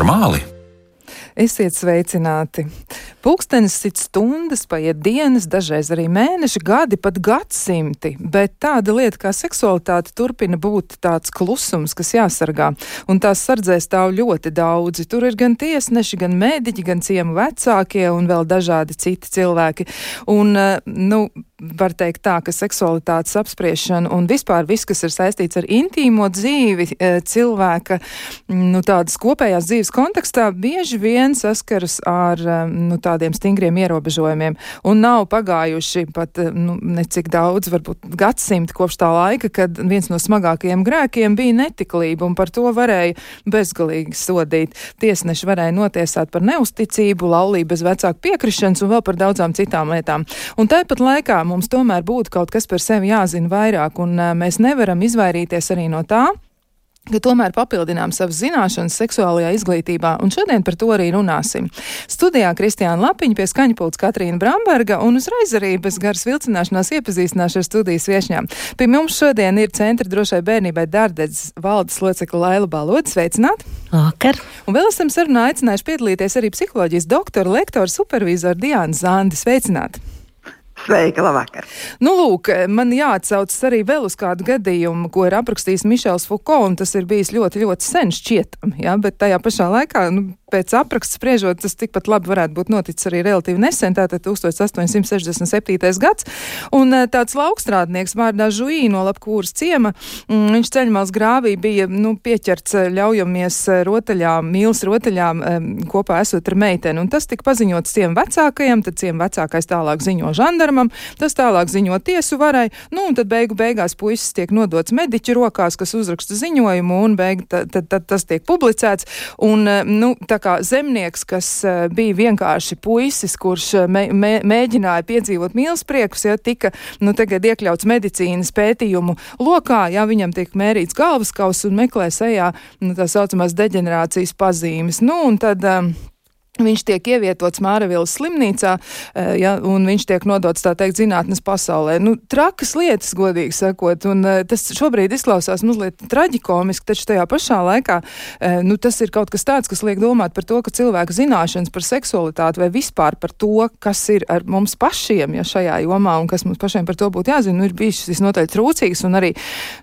normāli? Esiet sveicināti! Pūkstens sit stundas, paiet dienas, dažreiz arī mēneši, gadi, pat gadsimti, bet tāda lieta kā seksualitāte turpina būt tāds klusums, kas jāsargā, un tās sardzē stāv ļoti daudzi. Tur ir gan tiesneši, gan mēdiķi, gan ciemu vecākie un vēl dažādi citi cilvēki. Un, eh, nu, var teikt tā, ka seksualitātes apspriešana un vispār viss, kas ir saistīts ar intīmo dzīvi eh, cilvēka, nu, tādas kopējās dzīves kontekstā, bieži vien saskaras ar, eh, nu, tā tādiem stingriem ierobežojumiem. Un nav pagājuši pat eh, nu, necik daudz, varbūt gadsimti kopš tā laika, kad viens no smagākajiem grēkiem bija netiklība, un par to varēja bezgalīgi sodīt. Tiesneši varēja notiesāt par neusticību, laulību bez vecāku piekrišanas un vēl par daudzām citām lietām. Un tāpat laikā mums tomēr būtu kaut kas par sevi jāzina vairāk, un mēs nevaram izvairīties arī no tā, ka tomēr papildinām savas zināšanas seksuālajā izglītībā, un šodien par to arī runāsim. Studijā Kristiāna Lapiņa pie skaņpults Katrīna Bramberga un uzreiz arī bez garas vilcināšanās iepazīstināšu ar studijas viešņām. Pie mums šodien ir Centra drošai bērnībai Dārdedzes valdes locekla Laila Balodis. Sveicināt! Vakar! Un vēl esam sarunā aicinājuši piedalīties arī psiholoģijas doktora, lektora, supervizora Diāna Zandi. Sveicināt! Sveika, labvakar! Nu, lūk, man jāatsaucas arī vēl uz kādu gadījumu, ko ir aprakstījis Mišels Fuko, un tas ir bijis ļoti, ļoti sen šķietam, jā, bet tajā pašā laikā, nu, pēc apraksta spriežot, tas tikpat labi varētu būt noticis arī relatīvi nesen, tātad 1867. gads, un eh, tāds laukstrādnieks vārdā Žuī no Lapkūras ciema, mm, viņš ceļmals grāvī bija, nu, pieķerts eh, ļaujamies eh, rotaļām, mīls rotaļām kopā esot ar meiteni, un tas tika paziņots ciem vecākajam, tad ciem vecākais tālāk ziņo žandarmam, tas tālāk ziņo tiesu varai, nu, un tad beigu beigās puisis tiek nodots mediķu rokās, kas uzraksta ziņojumu, un beig, tad, tad, tad tas tiek publicēts. Un, nu, tā kā zemnieks, kas eh, bija vienkārši puisis, kurš eh, mē, mē, mēģināja piedzīvot mīlespriekus, ja tika, nu, tagad iekļauts medicīnas pētījumu lokā, ja viņam tiek mērīts galvaskaus un meklē sejā, nu, tā saucamās deģenerācijas pazīmes. Nu, un tad, um, Viņš tiek ievietots Māravīlas slimnīcā, eh, ja, un viņš tiek nodots, tā teikt, zinātnes pasaulē. Nu, trakas lietas, godīgi sakot, un eh, tas šobrīd izklausās mazliet traģikomiski, taču tajā pašā laikā, eh, nu, tas ir kaut kas tāds, kas liek domāt par to, ka cilvēka zināšanas par seksualitāti vai vispār par to, kas ir ar mums pašiem, ja šajā jomā, un kas mums pašiem par to būtu jāzina, nu, ir bijis visnotaļ trūcīgs, un arī,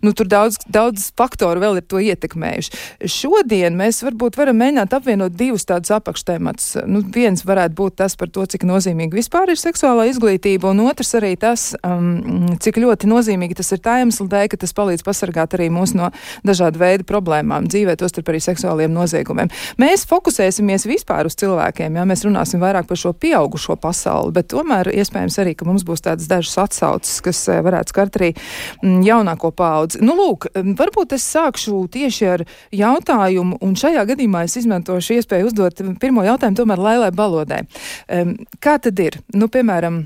nu, tur daudz, daudz faktoru vēl ir to ietekmējuši. Šodien mēs varbūt varam mēģināt apvienot divus tādus apakštēmatus nu, viens varētu būt tas par to, cik nozīmīga vispār ir seksuālā izglītība, un otrs arī tas, um, cik ļoti nozīmīgi tas ir tā iemesla dēļ, ka tas palīdz pasargāt arī mūs no dažādu veidu problēmām dzīvē, tostarp arī seksuāliem noziegumiem. Mēs fokusēsimies vispār uz cilvēkiem, jā, mēs runāsim vairāk par šo pieaugušo pasauli, bet tomēr iespējams arī, ka mums būs tādas dažas atsauces, kas eh, varētu skart arī mm, jaunāko paudzi. Nu, lūk, varbūt es sākšu tieši ar jautājumu, un šajā gadījumā es izmantošu iespēju uzdot pirmo jautājumu tomēr Lailai Balodai. Um, kā tad ir? Nu, piemēram,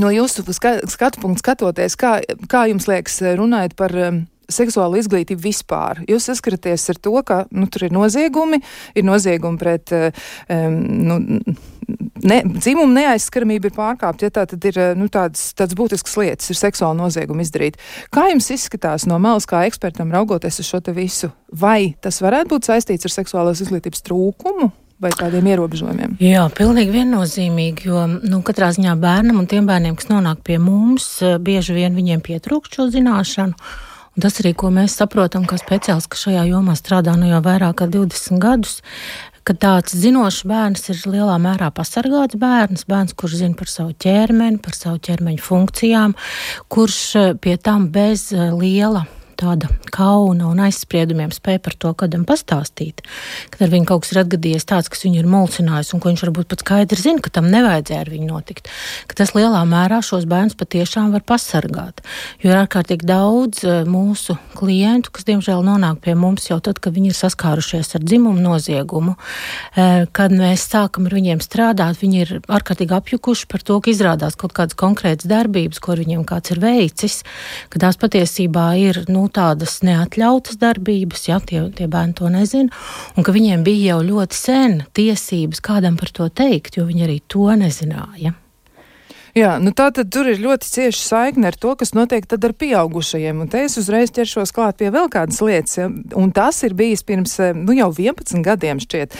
no jūsu skatu punktu skatoties, kā, kā jums liekas, runājot par um, seksuālu izglītību vispār. Jūs saskaraties ar to, ka nu, tur ir noziegumi, ir noziegumi pret um, nu, ne, dzimumu neaizskaramība ir pārkāpta, ja tā tad ir nu, tādas, tādas būtiskas lietas, ir seksuāla nozieguma izdarīt. Kā jums izskatās no malas kā ekspertam raugoties uz šo visu? Vai tas varētu būt saistīts ar seksuālās izglītības trūkumu? Vai tādiem ierobežojumiem? Jā, pilnīgi viennozīmīgi, jo nu, katrā ziņā bērnam un tiem bērniem, kas nonāk pie mums, eh, bieži vien viņiem pietrūkst šo zināšanu. Un tas arī, ko mēs saprotam, kā speciālisti, kas šajā jomā strādā nu jau vairāk kā 20 gadus, ka tāds zinošs bērns ir lielā mērā pasargāts bērns, bērns, kurš zina par savu ķermeni, par savu ķermeņa funkcijām, kurš eh, pie tam bez eh, liela tāda kauna un aizspriedumiem spēja par to kādam pastāstīt. Kad ar viņu kaut kas ir atgadījies tāds, kas viņu ir mulcinājis, un ko viņš varbūt pat skaidri zina, ka tam nevajadzēja ar viņu notikt, ka tas lielā mērā šos bērnus patiešām var pasargāt. Jo ir ārkārtīgi daudz eh, mūsu klientu, kas diemžēl nonāk pie mums jau tad, kad viņi ir saskārušies ar dzimumu noziegumu. Eh, kad mēs sākam ar viņiem strādāt, viņi ir ārkārtīgi apjukuši par to, ka izrādās kaut kādas konkrētas darbības, ko viņiem kāds ir veicis, ka tās patiesībā ir nu, tādas neatļautas darbības, ja tie, tie bērni to nezina, un ka viņiem bija jau ļoti sen tiesības kādam par to teikt, jo viņi arī to nezināja. Jā, nu tā tad tur ir ļoti cieši saikne ar to, kas notiek tad ar pieaugušajiem. Un te es uzreiz ķeršos klāt pie vēl kādas lietas, ja? un tas ir bijis pirms, eh, nu jau 11 gadiem šķiet.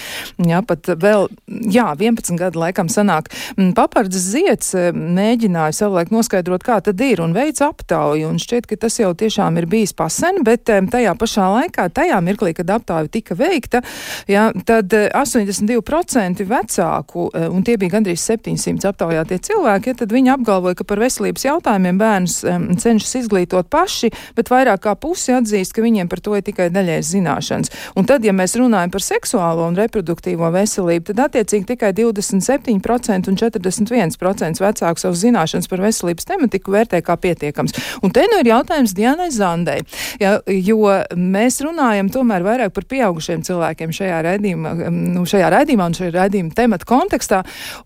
Jā, pat vēl, jā, 11 gadu laikam sanāk. Mm, papardzes ziets eh, mēģināja savulaik noskaidrot, kā tad ir, un veids aptauju, un šķiet, ka tas jau tiešām ir bijis pasen, bet eh, tajā pašā laikā, tajā mirklī, kad aptauja tika veikta, jā, tad 82% vecāku, un tie bija gandrīz 700 aptaujātie cilvēki, ja, tad viņi apgalvoja, ka par veselības jautājumiem bērnus um, cenšas izglītot paši, bet vairāk kā pusi atzīst, ka viņiem par to ir tikai daļējas zināšanas. Un tad, ja mēs runājam par seksuālo un reproduktīvo veselību, tad attiecīgi tikai 27% un 41% vecāku savus zināšanas par veselības tematiku vērtē kā pietiekams. Un te nu ir jautājums Dianai Zandai, ja, jo mēs runājam tomēr vairāk par pieaugušiem cilvēkiem šajā raidījumā, nu, šajā raidījumā un šajā raidījuma temata kontekstā.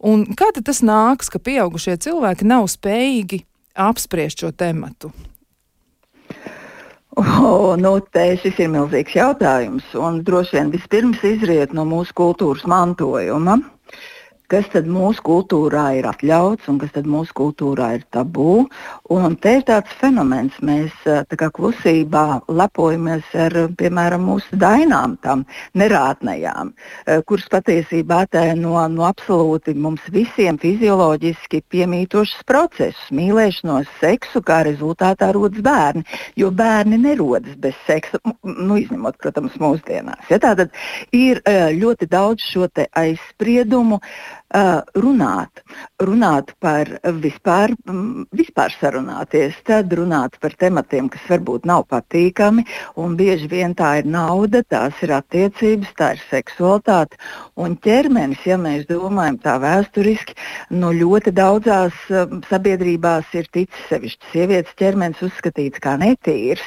Un kā tas nāks, ka pieaugušie cilvēki cilvēki nav spējīgi apspriest šo tematu? Oh, nu, te šis ir milzīgs jautājums, un droši vien vispirms izriet no mūsu kultūras mantojuma kas tad mūsu kultūrā ir atļauts un kas tad mūsu kultūrā ir tabū. Un te ir tāds fenomens, mēs kā klusībā lepojamies ar, piemēram, mūsu dainām, tām nerātnējām, kuras patiesībā attēno no, no absolūti mums visiem fizioloģiski piemītošas procesus, mīlēšanos, seksu, kā rezultātā rodas bērni. Jo bērni nerodas bez seksa, nu, izņemot, protams, mūsdienās. Ja, tātad ir ļoti daudz šo aizspriedumu. Uh, runāt, runāt par vispār, vispār sarunāties, tad runāt par tematiem, kas varbūt nav patīkami, un bieži vien tā ir nauda, tās ir attiecības, tā ir seksualitāte, un ķermenis, ja mēs domājam tā vēsturiski, nu ļoti daudzās sabiedrībās ir ticis sevišķi sievietes ķermenis uzskatīts kā netīrs,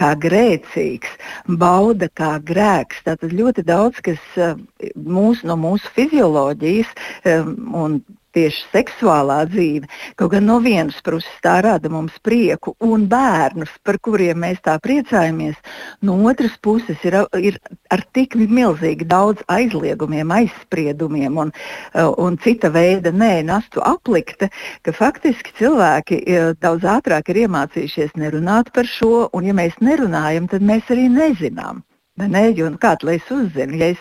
kā grēcīgs, bauda kā grēks. Tātad ļoti daudz kas eh, mūs, no mūsu fizioloģijas eh, un tieši seksuālā dzīve. Kaut gan no vienas puses tā rada mums prieku un bērnus, par kuriem mēs tā priecājamies, no otras puses ir, ir ar tik milzīgi daudz aizliegumiem, aizspriedumiem un, un cita veida nē, nastu aplikta, ka faktiski cilvēki e, daudz ātrāk ir iemācījušies nerunāt par šo, un ja mēs nerunājam, tad mēs arī nezinām. Ne, jo nu, kāda lai es uzzinu, ja es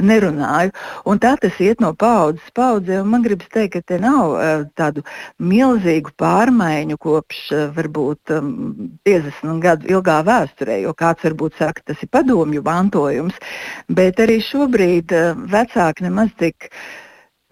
nerunāju. Un tā tas iet no paudzes paudzē. Man gribas teikt, ka te nav uh, tādu milzīgu pārmaiņu kopš uh, varbūt um, 50 gadu ilgā vēsturē, jo kāds varbūt saka, tas ir padomju mantojums, bet arī šobrīd uh, vecāki nemaz tik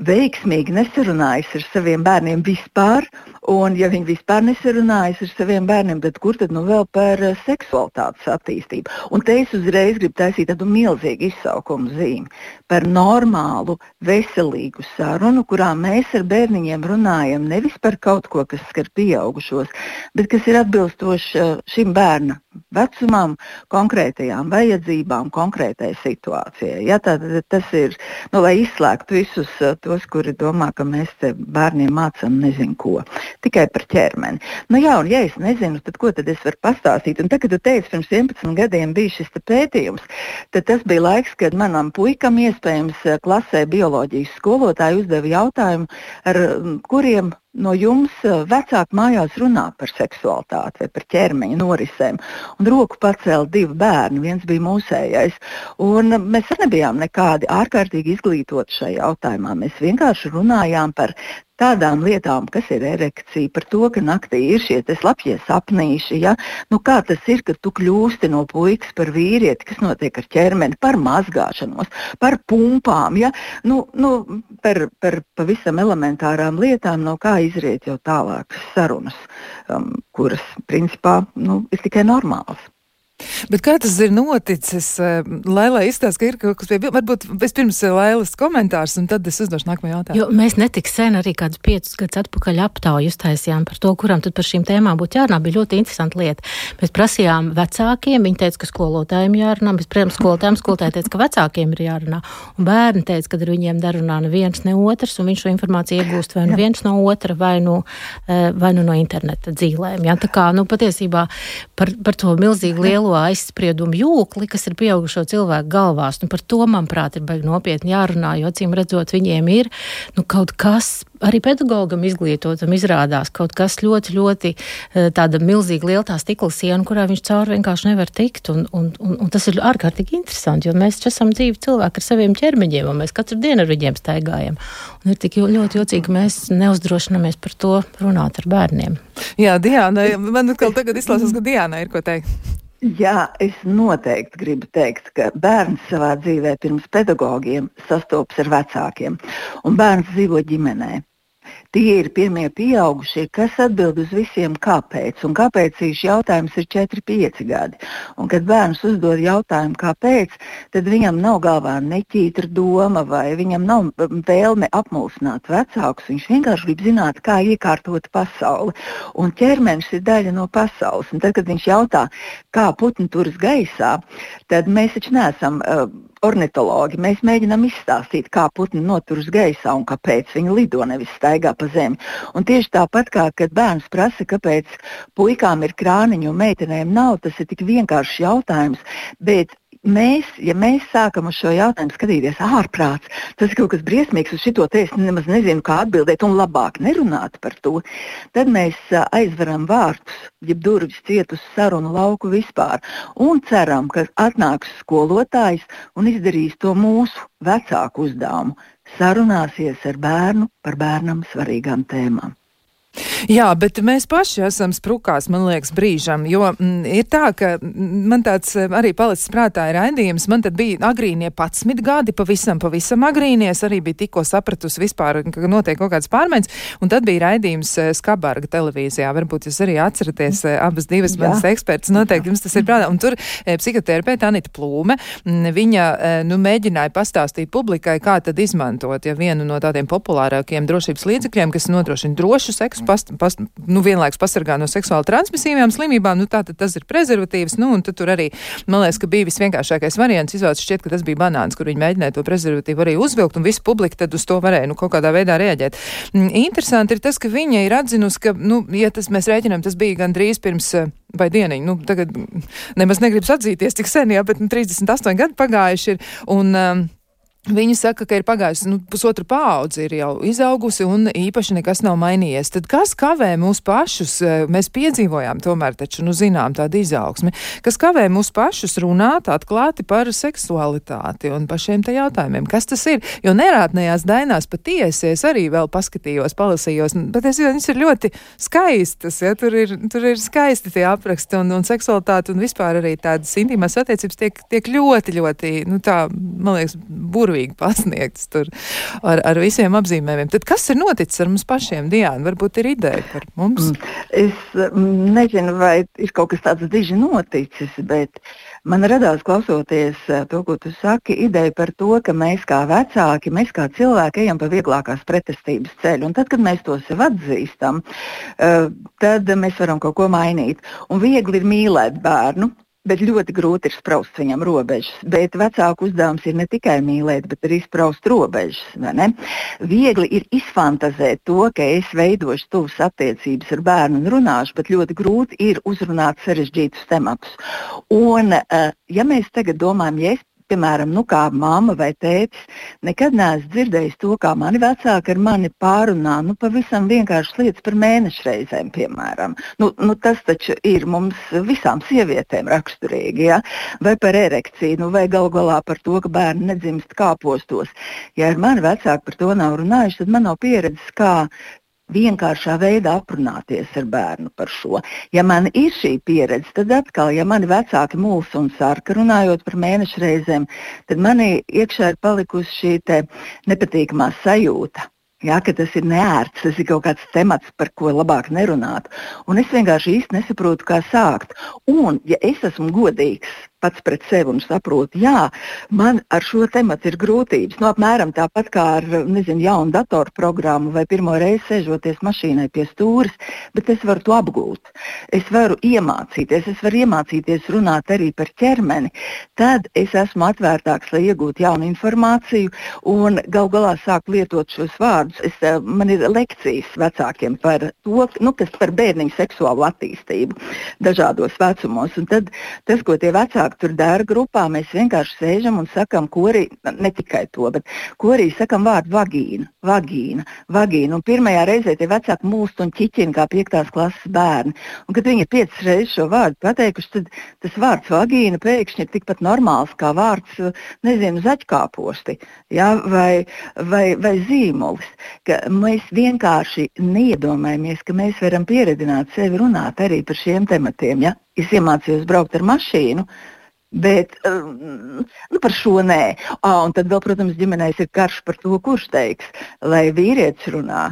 veiksmīgi nesarunājas ar saviem bērniem vispār, un ja viņi vispār nesarunājas ar saviem bērniem, tad kur tad nu vēl par uh, seksualitātes attīstību? Un te es uzreiz gribu taisīt tādu milzīgu izsaukumu zīmi par normālu, veselīgu sarunu, kurā mēs ar bērniņiem runājam nevis par kaut ko, kas skar pieaugušos, bet kas ir atbilstoši uh, šim bērna vecumam, konkrētajām vajadzībām, konkrētai situācijai. Ja, tad, tas ir, nu, lai izslēgtu visus uh, tos, kuri domā, ka mēs bērniem mācām nezinu ko, tikai par ķermeni. Nu, jā, un ja es nezinu, tad ko tad es varu pastāstīt? Un tagad, kad tu teici, pirms 11 gadiem bija šis pētījums, tad tas bija laiks, kad manam puikam iespējams klasē bioloģijas skolotāji uzdeva jautājumu, ar kuriem no jums eh, vecāki mājās runā par seksualitāti vai par ķermeņa norisēm. Un roku pacēla divi bērni, viens bija mūsējais. Un mēs nebijām nekādi ārkārtīgi izglītoti šajā jautājumā. Mēs vienkārši runājām par tādām lietām, kas ir erekcija, par to, ka naktī ir šie slapjie sapnīši. Ja? Nu, kā tas ir, ka tu kļūsti no puikas par vīrieti, kas notiek ar ķermeni, par mazgāšanos, par pumpām, ja? nu, nu, par, par pavisam elementārām lietām, no kā izriet jau tālākas sarunas, um, kuras principā nu, ir tikai normālas. Bet kā tas ir noticis? Eh, Laila izstāsta, ka ir kaut kas pie, varbūt vispirms eh, Lailas komentārs, un tad es uzdošu nākamo jautājumu. Jo mēs netik sen arī kādus piecus gadus atpakaļ aptauju uztaisījām par to, kuram tad par šīm tēmām būtu jārunā. Bija ļoti interesanti lieta. Mēs prasījām vecākiem, viņi teica, ka skolotājiem jārunā, mēs, protams, skolotājiem skolotāji teica, ka vecākiem ir jārunā. Un bērni teica, ka ar viņiem darunā neviens ne otrs, un viņš šo informāciju iegūst vai nu viens no otra, vai nu, eh, vai nu no interneta dzīlēm. Ja? Tā kā, nu, patiesībā par, par to milzīgu lielo aizspriedumu jūkli, kas ir pieaugušo cilvēku galvās. Nu, par to, manuprāt, ir baigi nopietni jārunā, jo acīm redzot, viņiem ir nu, kaut kas arī pedagogam izglītotam izrādās kaut kas ļoti, ļoti eh, tāda milzīga liela tā stikla siena, kurā viņš cauri vienkārši nevar tikt. Un, un, un, un tas ir ārkārtīgi interesanti, jo mēs esam dzīvi cilvēki ar saviem ķermeņiem, un mēs katru dienu ar viņiem staigājam. Un ir tik ļoti jocīgi, ka mēs neuzdrošināmies par to runāt ar bērniem. Jā, Diana, man tagad izklausās, ka Diana ir ko teikt. Jā, es noteikti gribu teikt, ka bērns savā dzīvē pirms pedagogiem sastopas ar vecākiem, un bērns dzīvo ģimenē. Tie ir pirmie pieaugušie, kas atbild uz visiem kāpēc. Un kāpēc šīs jautājums ir 4, 5 gadi. Un, kad bērns uzdod jautājumu, kāpēc, tad viņam nav galvā neķītra doma vai viņam nav vēlme apmulsināt vecākus. Viņš vienkārši grib zināt, kā iekārtot pasauli. Un ķermenis ir daļa no pasaules. Un tad, kad viņš jautā, kā putni turas gaisā, tad mēs taču neesam. Uh, ornitologi. Mēs mēģinām izstāstīt, kā putni noturas gaisā un kāpēc viņi lido, nevis staigā pa zemi. Un tieši tāpat kā kad bērns prasa, kāpēc puikām ir krāniņi un meitenēm nav, tas ir tik vienkāršs jautājums. Bet mēs, ja mēs sākam uz šo jautājumu skatīties ārprāts, tas ir kaut kas briesmīgs, uz šo te es nemaz nezinu, kā atbildēt, un labāk nerunāt par to, tad mēs aizveram vārtus, jeb durvis ciet uz sarunu lauku vispār, un ceram, ka atnāks skolotājs un izdarīs to mūsu vecāku uzdevumu - sarunāsies ar bērnu par bērnam svarīgām tēmām. Jā, bet mēs paši esam sprukās, man liekas, brīžam, jo m, mm, ir tā, ka man tāds eh, arī palicis prātā ir raidījums, man tad bija agrīnie 11 gadi, pavisam, pavisam agrīnie, es arī biju tikko sapratusi vispār, ka notiek kaut kāds pārmaiņas, un tad bija raidījums eh, Skabarga televīzijā, varbūt jūs arī atceraties eh, abas divas manas ekspertas, noteikti jums tas ir prātā, un tur psihoterapeita Anita Plūme, mm, viņa, nu, mēģināja pastāstīt publikai, kā tad izmantot, ja vienu no tādiem populārākiem drošības līdzekļiem, kas nodrošina drošu seksu past, past, nu, vienlaikus pasargā no seksuāli transmisīvām slimībām, nu, tā tad tas ir prezervatīvs, nu, un tur arī, man liekas, ka bija visvienkāršākais variants, izvēlēts šķiet, ka tas bija banāns, kur viņi mēģināja to prezervatīvu arī uzvilkt, un visa publika tad uz to varēja, nu, kaut kādā veidā reaģēt. Mm, interesanti ir tas, ka viņa ir atzinusi, ka, nu, ja tas mēs rēķinām, tas bija gan drīz pirms vai dieniņu, nu, tagad nemaz negribas atzīties, cik sen, jā, bet nu, 38 gadi pagājuši ir, un um, Viņa saka, ka ir pagājusi nu, pusotra paudze, ir jau izaugusi un īpaši nekas nav mainījies. Tad kas kavē mūs pašus? Eh, mēs piedzīvojām tomēr taču, nu, zinām, tādu izaugsmi. Kas kavē mūs pašus runāt atklāti par seksualitāti un par šiem te jautājumiem? Kas tas ir? Jo nerātnējās dainās patiesi es arī vēl paskatījos, palasījos, bet es, viņas ir ļoti skaistas, ja tur ir, tur ir skaisti tie apraksti un, un seksualitāte un vispār arī tādas intīmās attiecības tiek, tiek ļoti, ļoti, nu tā, man liekas, burvīgi burvīgi pasniegts tur ar, ar visiem apzīmējumiem. Tad kas ir noticis ar mums pašiem, Diana? Varbūt ir ideja par mums? Mm, es mm, nezinu, vai ir kaut kas tāds diži noticis, bet man radās klausoties eh, to, ko tu saki, ideja par to, ka mēs kā vecāki, mēs kā cilvēki ejam pa vieglākās pretestības ceļu. Un tad, kad mēs to sev atzīstam, eh, tad mēs varam kaut ko mainīt. Un viegli ir mīlēt bērnu, bet ļoti grūti ir spraust viņam robežas. Bet vecāku uzdevums ir ne tikai mīlēt, bet arī spraust robežas. Viegli ir izfantazēt to, ka es veidošu tuvas attiecības ar bērnu un runāšu, bet ļoti grūti ir uzrunāt sarežģītus tematus. Un, eh, ja mēs tagad domājam, ja es piemēram, nu, kā mamma vai tētis, nekad neesmu dzirdējis to, kā mani vecāki ar mani pārunā, nu, pavisam vienkāršas lietas par mēnešu reizēm, piemēram. Nu, nu, tas taču ir mums visām sievietēm raksturīgi, ja? vai par erekciju, nu, vai gal galā par to, ka bērni nedzimst kāpostos. Ja ar mani vecāki par to nav runājuši, tad man nav pieredzes, kā vienkāršā veidā aprunāties ar bērnu par šo. Ja man ir šī pieredze, tad atkal, ja mani vecāki mūsu un sarka runājot par mēnešu reizēm, tad manī iekšā ir palikusi šī nepatīkamā sajūta. Jā, ka tas ir neērts, tas ir kaut kāds temats, par ko labāk nerunāt. Un es vienkārši īsti nesaprotu, kā sākt. Un, ja es esmu godīgs, pats pret sevi un saprotu, jā, man ar šo tematu ir grūtības. Nu, apmēram tāpat kā ar nezinu, jaunu datorprogrammu vai pirmo reizi sēžoties mašīnai pie stūres, bet es varu to apgūt. Es varu iemācīties, es varu iemācīties runāt arī par ķermeni. Tad es esmu atvērtāks, lai iegūtu jaunu informāciju un gal galā sāku lietot šos vārdus. Es, eh, man ir lekcijas vecākiem par to, nu, kas par bērniņu seksuālu attīstību dažādos vecumos. Un tad tas, ko tie vecāki tur dara grupā, mēs vienkārši sēžam un sakam, ko arī, ne tikai to, bet ko arī sakam vārdu vagīna, vagīna, vagīna. Un pirmajā reizē tie vecāki mūst un ķiķina kā piektās klases bērni. Un kad viņi ir piecas reizes šo vārdu pateikuši, tad tas vārds vagīna pēkšņi ir tikpat normāls kā vārds, nezinu, zaķkāposti ja, vai, vai, vai zīmolis. Ka mēs vienkārši neiedomājamies, ka mēs varam pieredzināt sevi runāt arī par šiem tematiem. Ja? Es iemācījos braukt ar mašīnu, Bet um, nu, par šo nē. Ah, un tad vēl, protams, ģimenēs ir karš par to, kurš teiks, lai vīrietis runā.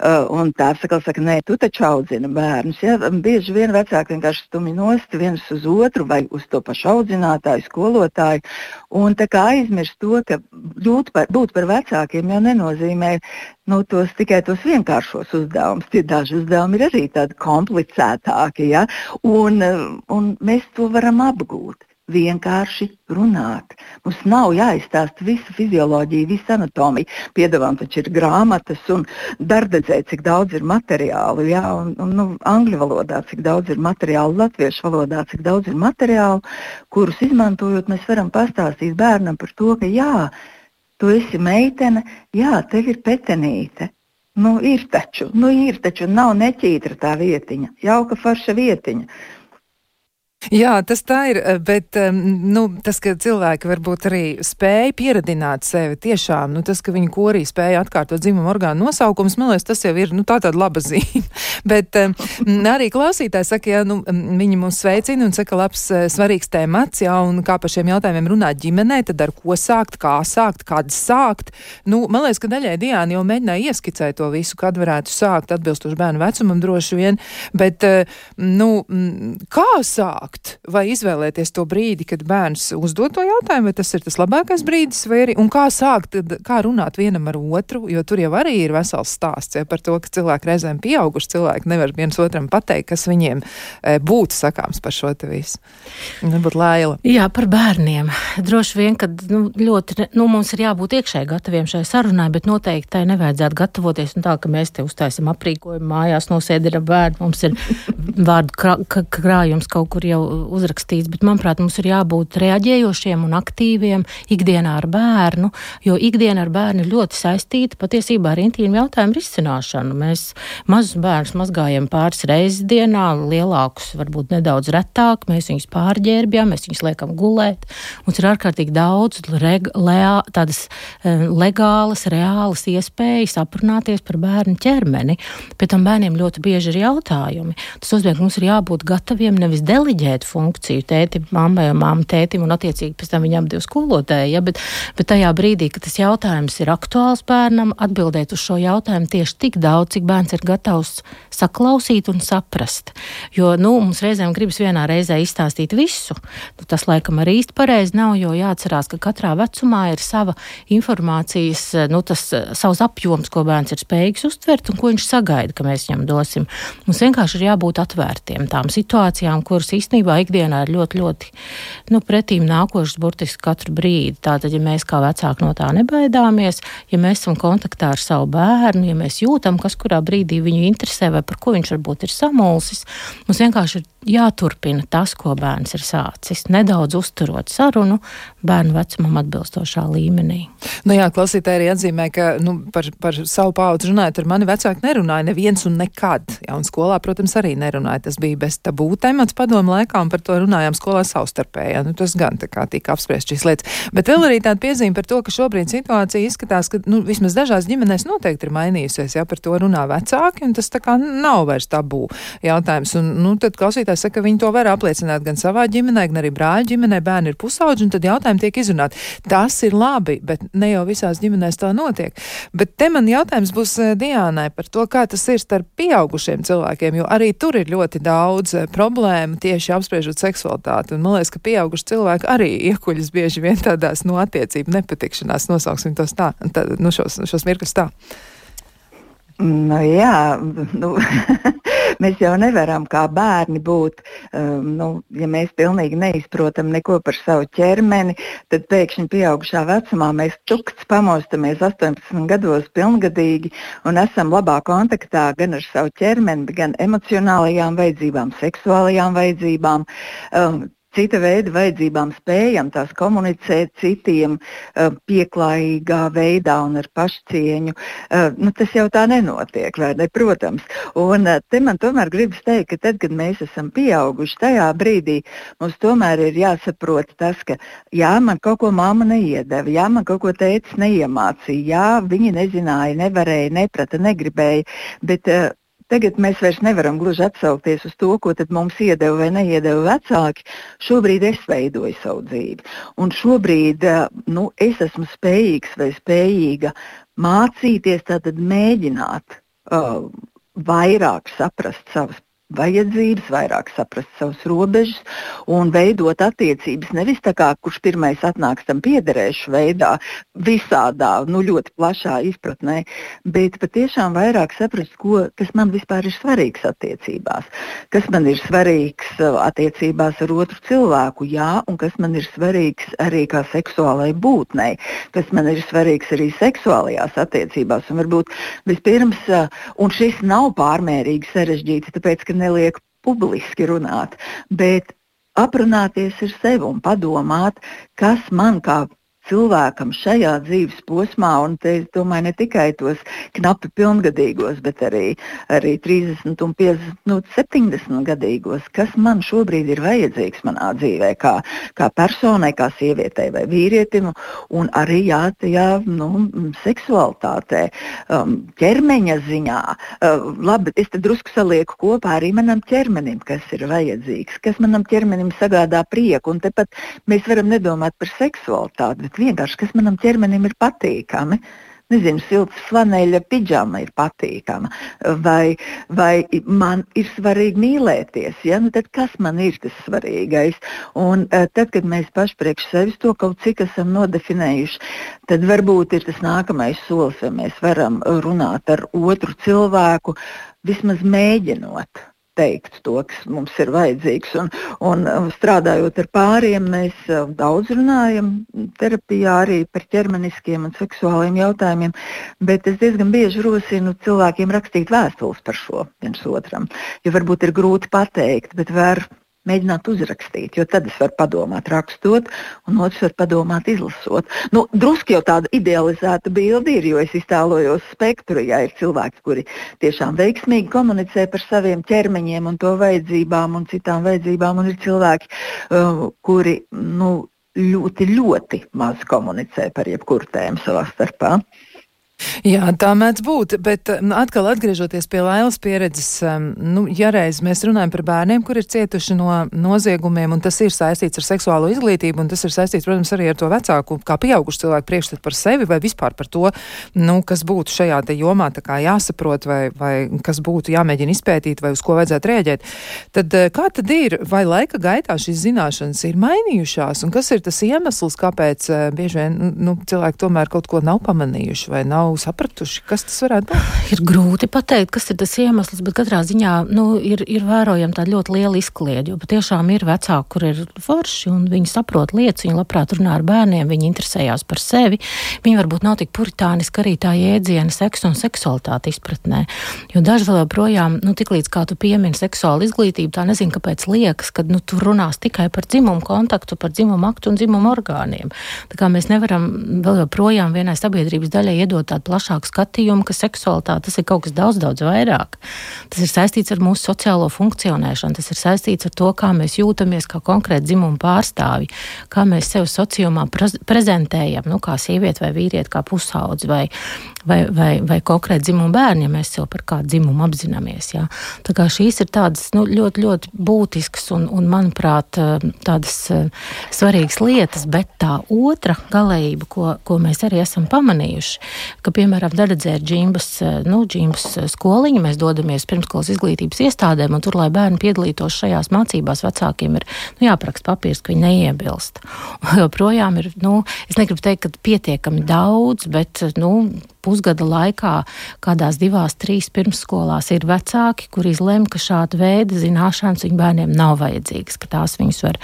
Uh, un tā saka, saka, nē, tu taču audzini bērnus. Ja? Bieži vien vecāki vienkārši stumj nost viens uz otru vai uz to pašu audzinātāju, skolotāju. Un tā kā aizmirst to, ka par, būt par vecākiem jau nenozīmē nu, tos, tikai tos vienkāršos uzdevumus. Tie daži uzdevumi ir arī tādi komplicētāki. Ja? Un, un mēs to varam apgūt vienkārši runāt. Mums nav jāizstāsta visa fizioloģija, visa anatomija. Piedāvājam, taču ir grāmatas un darbdedzē, cik daudz ir materiālu, jā, un, un nu, angļu valodā, cik daudz ir materiālu, latviešu valodā, cik daudz ir materiālu, kurus izmantojot, mēs varam pastāstīt bērnam par to, ka jā, tu esi meitene, jā, tev ir petenīte. Nu, ir taču, nu, ir taču, nav neķītra tā vietiņa, jauka forša vietiņa. Jā, tas tā ir, eh, bet nu, tas, ka cilvēki varbūt arī spēja pieradināt sevi tiešām, nu, tas, ka viņi korī spēja atkārtot dzimumu orgānu nosaukums, man liekas, tas jau ir nu, tā tāda laba zīme. bet um, arī klausītāji saka, ja nu, viņi mūs sveicina un saka, labs, eh, svarīgs tēmats, jā, un kā par šiem jautājumiem runāt ģimenē, tad ar ko sākt, kā sākt, kad sākt. Nu, man liekas, ka daļai Diāna jau mēģināja ieskicēt to visu, kad varētu sākt atbilstoši bērnu vecumam droši vien, bet, uh, nu, kā sākt? Sākt vai izvēlēties to brīdi, kad bērns uzdod to jautājumu, vai tas ir tas labākais brīdis, vai arī, kā sākt, kā runāt vienam ar otru, jo tur jau arī ir vesels stāsts ja, par to, ka cilvēki reizēm pieauguši cilvēki nevar viens otram pateikt, kas viņiem e, būtu sakāms par šo te visu. Nebūtu lēla. Jā, par bērniem. Droši vien, ka nu, ļoti, nu, mums ir jābūt iekšēji gataviem šai sarunai, bet noteikti tai nevajadzētu gatavoties un tā, ka mēs te uztaisam aprīkojumu mājās, nosēdinam bērnu, mums ir vārdu krā, krājums kaut kur jau uzrakstīts, bet manuprāt, mums ir jābūt reaģējošiem un aktīviem ikdienā ar bērnu, jo ikdiena ar bērnu ir ļoti saistīta patiesībā ar intīmu jautājumu risināšanu. Mēs mazus bērnus mazgājam pāris reizes dienā, lielākus varbūt nedaudz retāk, mēs viņus pārģērbjam, mēs viņus liekam gulēt. Mums ir ārkārtīgi daudz reg, leā, tādas uh, legālas, reālas iespējas aprunāties par bērnu ķermeni. Pēc tam bērniem ļoti bieži ir jautājumi. Tas nozīmē, ka mums ir jābūt gataviem nevis deliģēt deleģēt funkciju tētim, mammai un mamma tētim un attiecīgi pēc tam viņam divi skolotāji. Ja, bet, bet tajā brīdī, kad tas jautājums ir aktuāls bērnam, atbildēt uz šo jautājumu tieši tik daudz, cik bērns ir gatavs saklausīt un saprast. Jo nu, mums reizēm gribas vienā reizē izstāstīt visu. Nu, tas laikam arī īsti pareizi nav, jo jāatcerās, ka katrā vecumā ir sava informācijas, nu, tas savs apjoms, ko bērns ir spējīgs uztvert un ko viņš sagaida, ka mēs viņam dosim. Mums vienkārši ir jābūt atvērtiem tām situācijām, kuras īstenībā īstenībā ikdienā ir ļoti, ļoti nu, pretīm nākošas burtiski katru brīdi. Tātad, ja mēs kā vecāki no tā nebaidāmies, ja mēs esam kontaktā ar savu bērnu, ja mēs jūtam, kas kurā brīdī viņu interesē vai par ko viņš varbūt ir samulsis, mums vienkārši ir jāturpina tas, ko bērns ir sācis. Nedaudz uzturot sarunu bērnu vecumam atbilstošā līmenī. Nu jā, klausītāji arī atzīmē, ka nu, par, par savu paudzi runājot, ar mani vecāki nerunāja neviens un nekad. Jā, un skolā, protams, arī nerunāja. Tas bija bez tabū temats padomu laikā, un par to runājām skolā savstarpējā. Nu, tas gan tā kā tika apspriest šīs lietas. Bet vēl arī tāda piezīme par to, ka šobrīd situācija izskatās, ka nu, vismaz dažās ģimenēs noteikti ir mainījusies. Jā, par to runā vecāki, un tas tā kā nav vairs tabū jautājums. Un, nu, tad klausītājs saka, ka viņi to var apliecināt gan savā ģimenē, gan arī brāļa ģimenē. Bērni ir pusauģi, un tad jautājumi tiek izrunāti. Tas ir labi, bet ne jau visās ģimenēs tā notiek. Bet te man jautājums būs eh, Diānai par to, kā tas ir starp pieaugušiem cilvēkiem, jo arī tur ir ļoti daudz eh, problēmu tieši apspriežot seksualitāti. Un man liekas, ka pieauguši cilvēki arī iekuļas bieži vien tādās, nu, attiecību nepatikšanās, nosauksim tos tā, tā nu, šos, šos mirkļus tā. Nu, jā, nu, mēs jau nevaram kā bērni būt. Um, nu, ja mēs pilnīgi neizprotam neko par savu ķermeni, tad pēkšņi pieaugušā vecumā mēs tukts pamostamies 18 gados pilngadīgi un esam labā kontaktā gan ar savu ķermeni, gan emocionālajām vajadzībām, seksuālajām vajadzībām. Um, cita veida vajadzībām spējam tās komunicēt citiem uh, pieklājīgā veidā un ar pašcieņu. Uh, nu, tas jau tā nenotiek, vai ne? Protams. Un uh, te man tomēr gribas teikt, ka tad, kad mēs esam pieauguši, tajā brīdī mums tomēr ir jāsaprot tas, ka jā, man kaut ko mamma neiedeva, jā, man kaut ko tēcis neiemācīja, jā, viņi nezināja, nevarēja, neprata, negribēja, bet Tagad mēs vairs nevaram gluži atsaukties uz to, ko mums iedeva vai neiedeva vecāki. Šobrīd es veidoju savu dzīvi. Un šobrīd eh, nu, es esmu spējīgs vai spējīga mācīties, tātad mēģināt uh, vairāk saprast savas vajadzības, vairāk saprast savus robežas un veidot attiecības. Nevis tā kā kurš pirmais atnāks tam piederēšu veidā, visādā, nu ļoti plašā izpratnē, bet patiešām vairāk saprast, ko, kas man vispār ir svarīgs attiecībās, kas man ir svarīgs uh, attiecībās ar otru cilvēku, jā, un kas man ir svarīgs arī kā seksuālai būtnei, kas man ir svarīgs arī seksuālajās attiecībās. Un varbūt vispirms, uh, un šis nav pārmērīgi sarežģīts, tāpēc, ka neliek publiski runāt, bet aprunāties ar sevi un padomāt, kas man kā cilvēkam šajā dzīves posmā, un te es domāju ne tikai tos knapi pilngadīgos, bet arī, arī 30 un 50, nu, 70 gadīgos, kas man šobrīd ir vajadzīgs manā dzīvē, kā, kā personai, kā sievietei vai vīrietim, un arī jā, jā, nu, seksualitātē, um, ķermeņa ziņā. Uh, labi, es te drusku salieku kopā arī manam ķermenim, kas ir vajadzīgs, kas manam ķermenim sagādā prieku, un tepat mēs varam nedomāt par seksualitāti, bet vienkārši, kas manam ķermenim ir patīkami. Nezinu, silts flaneļa pidžama ir patīkama, vai, vai man ir svarīgi mīlēties. Ja? Nu, tad kas man ir tas svarīgais? Un uh, tad, kad mēs paši priekš sevis to kaut cik esam nodefinējuši, tad varbūt ir tas nākamais solis, vai mēs varam runāt ar otru cilvēku, vismaz mēģinot teikt to, kas mums ir vajadzīgs. Un, un um, strādājot ar pāriem, mēs um, daudz runājam terapijā arī par ķermeniskiem un seksuāliem jautājumiem, bet es diezgan bieži rosinu cilvēkiem rakstīt vēstules par šo viens otram, jo varbūt ir grūti pateikt, bet var mēģināt uzrakstīt, jo tad es varu padomāt, rakstot, un otrs var padomāt, izlasot. Nu, Drusku jau tāda idealizēta bilde ir, jo es iztēlojos spektru, ja ir cilvēki, kuri tiešām veiksmīgi komunicē par saviem ķermeņiem un to vajadzībām un citām vajadzībām, un ir cilvēki, uh, kuri nu, ļoti, ļoti maz komunicē par jebkuru tēmu savā starpā. Jā, tā mēdz būt, bet nu, atkal atgriežoties pie Lailas pieredzes, nu, ja reiz mēs runājam par bērniem, kur ir cietuši no noziegumiem, un tas ir saistīts ar seksuālo izglītību, un tas ir saistīts, protams, arī ar to vecāku, kā pieaugušu cilvēku priekšstatu par sevi vai vispār par to, nu, kas būtu šajā te jomā tā kā jāsaprot vai, vai kas būtu jāmēģina izpētīt vai uz ko vajadzētu rēģēt, tad eh, kā tad ir, vai laika gaitā šīs zināšanas ir mainījušās, un kas ir tas iemesls, kāpēc eh, bieži vien, nu, cilvēki tomēr kaut ko nav pamanījuši vai nav nav sapratuši, kas tas varētu būt? Ir grūti pateikt, kas ir tas iemesls, bet katrā ziņā nu, ir, ir vērojama tāda ļoti liela izkliedja. Patiešām ir vecāki, kur ir forši un viņi saprot lietas, viņi labprāt runā ar bērniem, viņi interesējās par sevi. Viņi varbūt nav tik puritāniski arī tā jēdziena seksa un seksualitāte izpratnē. Jo daži vēl joprojām, nu, tiklīdz kā tu piemini seksuālu izglītību, tā nezinu, kāpēc liekas, ka nu, tu runās tikai par dzimumu kontaktu, par dzimumu aktu un dzimumu orgāniem. Tā kā mēs nevaram vēl joprojām vienai sabiedrības daļai iedot tādu plašāku skatījumu, ka seksualitāte tas ir kaut kas daudz, daudz vairāk. Tas ir saistīts ar mūsu sociālo funkcionēšanu, tas ir saistīts ar to, kā mēs jūtamies kā konkrēti dzimuma pārstāvji, kā mēs sevi sociumā prezentējam, nu, kā sieviete vai vīrieti, kā pusaudzi vai, vai, vai, vai konkrēti dzimumu bērni, ja mēs jau par kādu dzimumu apzināmies. Jā. Tā kā šīs ir tādas nu, ļoti, ļoti būtiskas un, un, manuprāt, eh, tādas eh, svarīgas lietas, bet tā otra galējība, ko, ko mēs arī esam pamanījuši, ka, piemēram, Daradzē ir džimbas, eh, nu, džimbas skoliņa, mēs dodamies pirmskolas izglītības iestādēm, un tur, lai bērni piedalītos šajās mācībās, vecākiem ir nu, jāapraksta papīrs, ka viņi neiebilst. Joprojām ir, nu, es negribu teikt, ka pietiekami daudz, bet, nu, pusgada laikā kādās divās, trīs pirmsskolās ir vecāki, kuri izlem, ka šāda veida zināšanas viņu bērniem nav vajadzīgas, ka tās viņus var,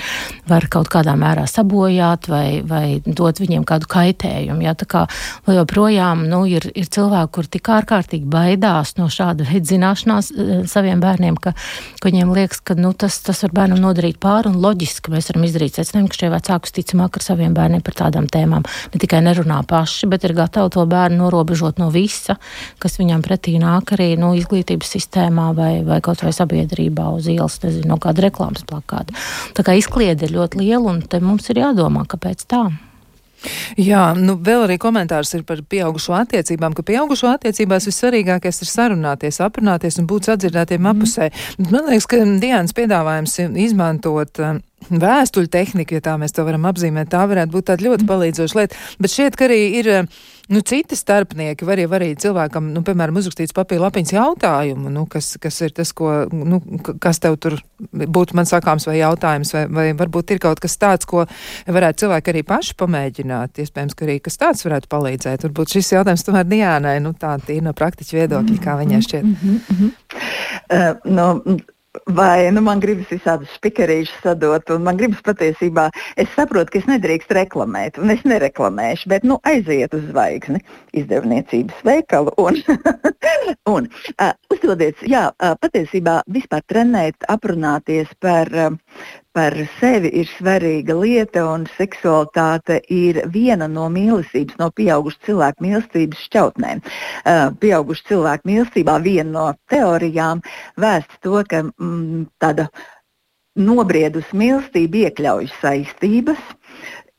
var kaut kādā mērā sabojāt vai, vai dot viņiem kādu kaitējumu. Ja? Tā kā joprojām nu, ir, ir cilvēki, kur tik ārkārtīgi baidās no šāda veida zināšanās eh, saviem bērniem, ka, ka viņiem liekas, ka nu, tas, tas var bērnam nodarīt pāri un loģiski mēs varam izdarīt secinājumu, ka šie vecāki ticamāk ar saviem bērniem par tādām tēmām ne tikai nerunā paši, bet ir gatavi to bērnu norobežot norobežot no visa, kas viņam pretī nāk arī nu, izglītības sistēmā vai, vai kaut vai sabiedrībā uz ielas, nezinu, no kāda reklāmas plakāta. Tā kā izkliede ir ļoti liela un te mums ir jādomā, kāpēc tā. Jā, nu vēl arī komentārs ir par pieaugušo attiecībām, ka pieaugušo attiecībās vissvarīgākais ir sarunāties, aprunāties un būt sadzirdētiem mm. apusē. Man liekas, ka Dienas piedāvājums izmantot um, vēstuļu tehniku, ja tā mēs to varam apzīmēt, tā varētu būt tāda ļoti palīdzoša lieta. Bet šķiet, ka arī ir nu, citi starpnieki, var jau arī cilvēkam, nu, piemēram, uzrakstīts papīra lapiņas jautājumu, nu, kas, kas ir tas, ko, nu, kas tev tur būtu man sakāms vai jautājums, vai, vai varbūt ir kaut kas tāds, ko varētu cilvēki arī paši pamēģināt. Iespējams, ka arī kas tāds varētu palīdzēt. Varbūt šis jautājums tomēr Diānai, nu, tā tīri no praktiķa viedokļa, kā viņai šķiet. Mm -hmm, mm -hmm. Uh, no, Vai nu, man gribas visādus spikerīšus sadot, un man gribas patiesībā, es saprotu, ka es nedrīkstu reklamēt, un es nereklamēšu, bet nu, aiziet uz zvaigzni izdevniecības veikalu un, un uh, uzdodiet, jā, uh, patiesībā vispār trenēt, aprunāties par, uh, par sevi ir svarīga lieta, un seksualitāte ir viena no mīlestības, no pieaugušu cilvēku mīlestības šķautnēm. Uh, pieaugušu cilvēku mīlestībā viena no teorijām vēsta to, ka mm, tāda nobriedusi mīlestība iekļauj saistības,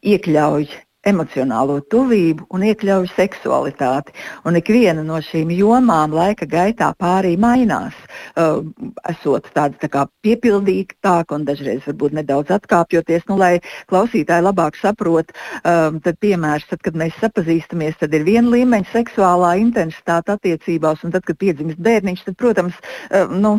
iekļauj emocionālo tuvību un iekļauj seksualitāti. Un ikviena no šīm jomām laika gaitā pārī mainās, uh, esot tāda tā kā piepildītāka un dažreiz varbūt nedaudz atkāpjoties. Nu, lai klausītāji labāk saprot, um, tad piemērs, tad, kad mēs sapazīstamies, tad ir viena līmeņa seksuālā intensitāte attiecībās, un tad, kad piedzimst bērniņš, tad, protams, uh, nu,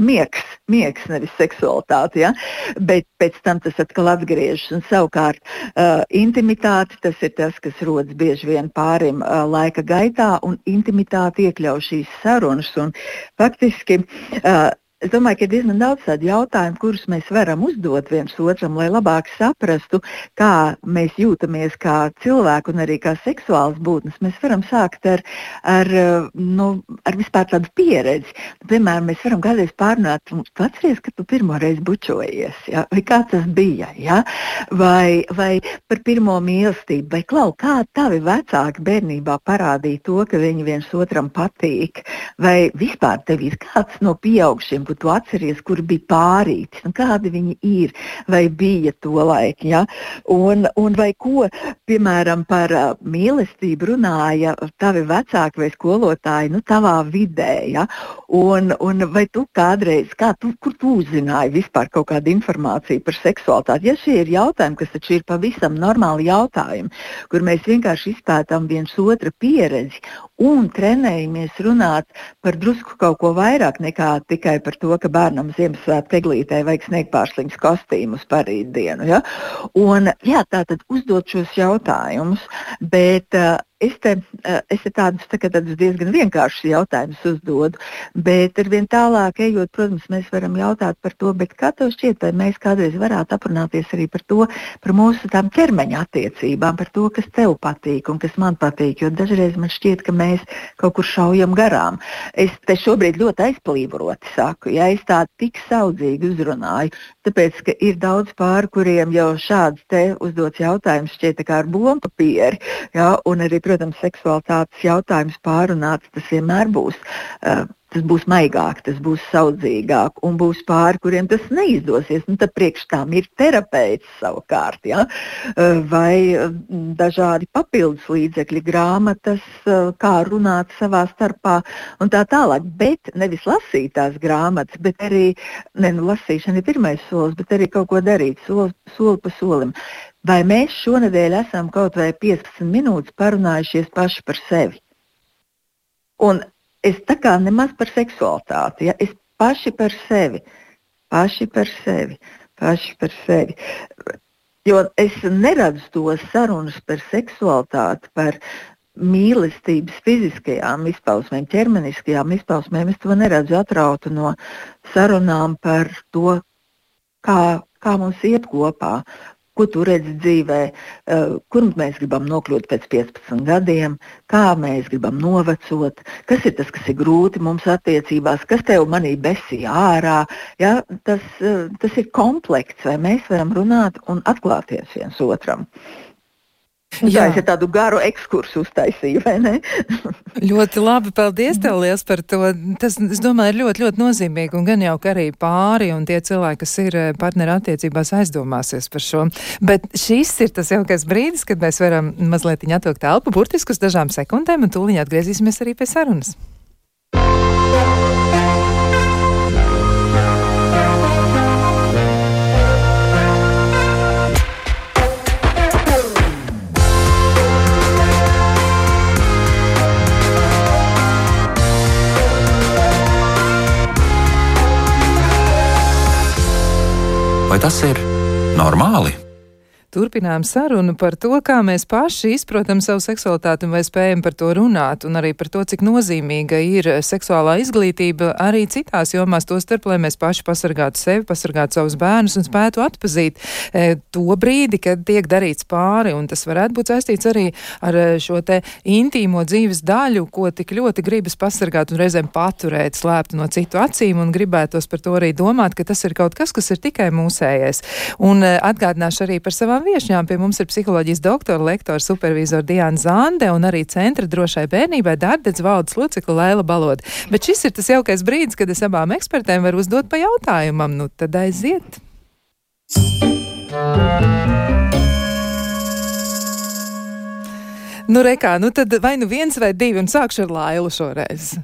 miegs, miegs nevis seksualitāte, ja? bet pēc tam tas atkal atgriežas un savukārt uh, intimitāte intimitāte, tas ir tas, kas rodas bieži vien pārim uh, laika gaitā, un intimitāte iekļauj šīs sarunas. Un, faktiski uh, Es domāju, ka ir diezgan daudz tādu jautājumu, kurus mēs varam uzdot viens otram, lai labāk saprastu, kā mēs jūtamies kā cilvēki un arī kā seksuāls būtnes. Mēs varam sākt ar, ar, nu, ar vispār tādu pieredzi. Piemēram, mēs varam kādreiz pārunāt, tu atceries, ka tu pirmo reizi bučojies, ja? vai kā tas bija, ja? vai, vai par pirmo mīlestību, vai klau, kā tavi vecāki bērnībā parādīja to, ka viņi viens otram patīk, vai vispār tev ir kāds no pieaugšiem, kur tu atceries, kur bija pārītis, nu, kādi viņi ir, vai bija to laiku. Ja? Un, un vai ko, piemēram, par uh, mīlestību runāja tavi vecāki vai skolotāji nu, tavā vidē. Ja? Un, un vai tu kādreiz, kā tu, kur tu uzzināji vispār kaut kādu informāciju par seksualitāti? Ja šie ir jautājumi, kas taču ir pavisam normāli jautājumi, kur mēs vienkārši izpētām viens otra pieredzi un trenējamies runāt par drusku kaut ko vairāk nekā tikai par to, ka bērnam Ziemassvētku eglītē vajag sniegt pārsliņas kostīmus par rītdienu. Ja? Un, jā, tā tad uzdot šos jautājumus, bet uh, Es te, eh, es te tādus, tā, tādus diezgan vienkāršus jautājumus uzdodu, bet ar vien tālāk ejot, protams, mēs varam jautāt par to, kā tev šķiet, vai mēs kādreiz varētu aprunāties arī par to, par mūsu tām ķermeņa attiecībām, par to, kas tev patīk un kas man patīk, jo dažreiz man šķiet, ka mēs kaut kur šaujam garām. Es te šobrīd ļoti aizplīvoroti saku, ja es tā tik saudzīgi uzrunāju, tāpēc, ka ir daudz pāri, kuriem jau šāds te uzdots jautājums šķiet kā ar bumbapīri, ja, un arī, protams, seksualitātes jautājums pārunāts, tas vienmēr būs uh, tas būs maigāk, tas būs saudzīgāk, un būs pāri, kuriem tas neizdosies. Nu, tad priekš tām ir terapeits savukārt, ja? vai dažādi papildus līdzekļi, grāmatas, kā runāt savā starpā un tā tālāk. Bet nevis lasīt tās grāmatas, bet arī, ne, nu, lasīšana ir pirmais solis, bet arī kaut ko darīt soli, soli pa solim. Vai mēs šonadēļ esam kaut vai 15 minūtes parunājušies paši par sevi? Un es tā kā nemaz par seksualitāti, ja es paši par sevi, paši par sevi, paši par sevi. Jo es neredzu tos sarunas par seksualitāti, par mīlestības fiziskajām izpausmēm, ķermeniskajām izpausmēm. Es to neredzu atrautu no sarunām par to, kā, kā mums iet kopā, ko tu redzi dzīvē, uh, kur mēs gribam nokļūt pēc 15 gadiem, kā mēs gribam novecot, kas ir tas, kas ir grūti mums attiecībās, kas tev manī besīja ārā. Ja? Tas, uh, tas ir komplekts, vai mēs varam runāt un atklāties viens otram. Jā, es tādu garu ekskursu uztaisīju, vai ne? ļoti labi, paldies tev liels par to. Tas, es domāju, ir ļoti, ļoti nozīmīgi un gan jau, ka arī pāri un tie cilvēki, kas ir eh, partneru attiecībās, aizdomāsies par šo. Bet šis ir tas jaukais brīdis, kad mēs varam mazliet atvilkt telpu, burtiski uz dažām sekundēm, un tūlīt atgriezīsimies arī pie sarunas. Tas ir normāli? Turpinām sarunu par to, kā mēs paši izprotam savu seksualitāti un vai spējam par to runāt, un arī par to, cik nozīmīga ir seksuālā izglītība arī citās jomās, to starp, lai mēs paši pasargātu sevi, pasargātu savus bērnus un spētu atpazīt e, to brīdi, kad tiek darīts pāri, un tas varētu būt saistīts arī ar e, šo te intīmo dzīves daļu, ko tik ļoti gribas pasargāt un reizēm paturēt slēptu no citu acīm, un gribētos par to arī domāt, ka tas ir kaut kas, kas ir tikai mūsējais. Un e, atgādināšu arī par savām divām viešņām. Pie mums ir psiholoģijas doktora, lektora, supervizora Diana Zande un arī centra drošai bērnībai Dārdedz valdes locekla Laila Balod. Bet šis ir tas jaukais brīdis, kad es abām ekspertēm varu uzdot pa jautājumam. Nu, tad aiziet! Nu, rekā, nu tad vai nu viens vai divi, un sākšu ar Lailu šoreiz.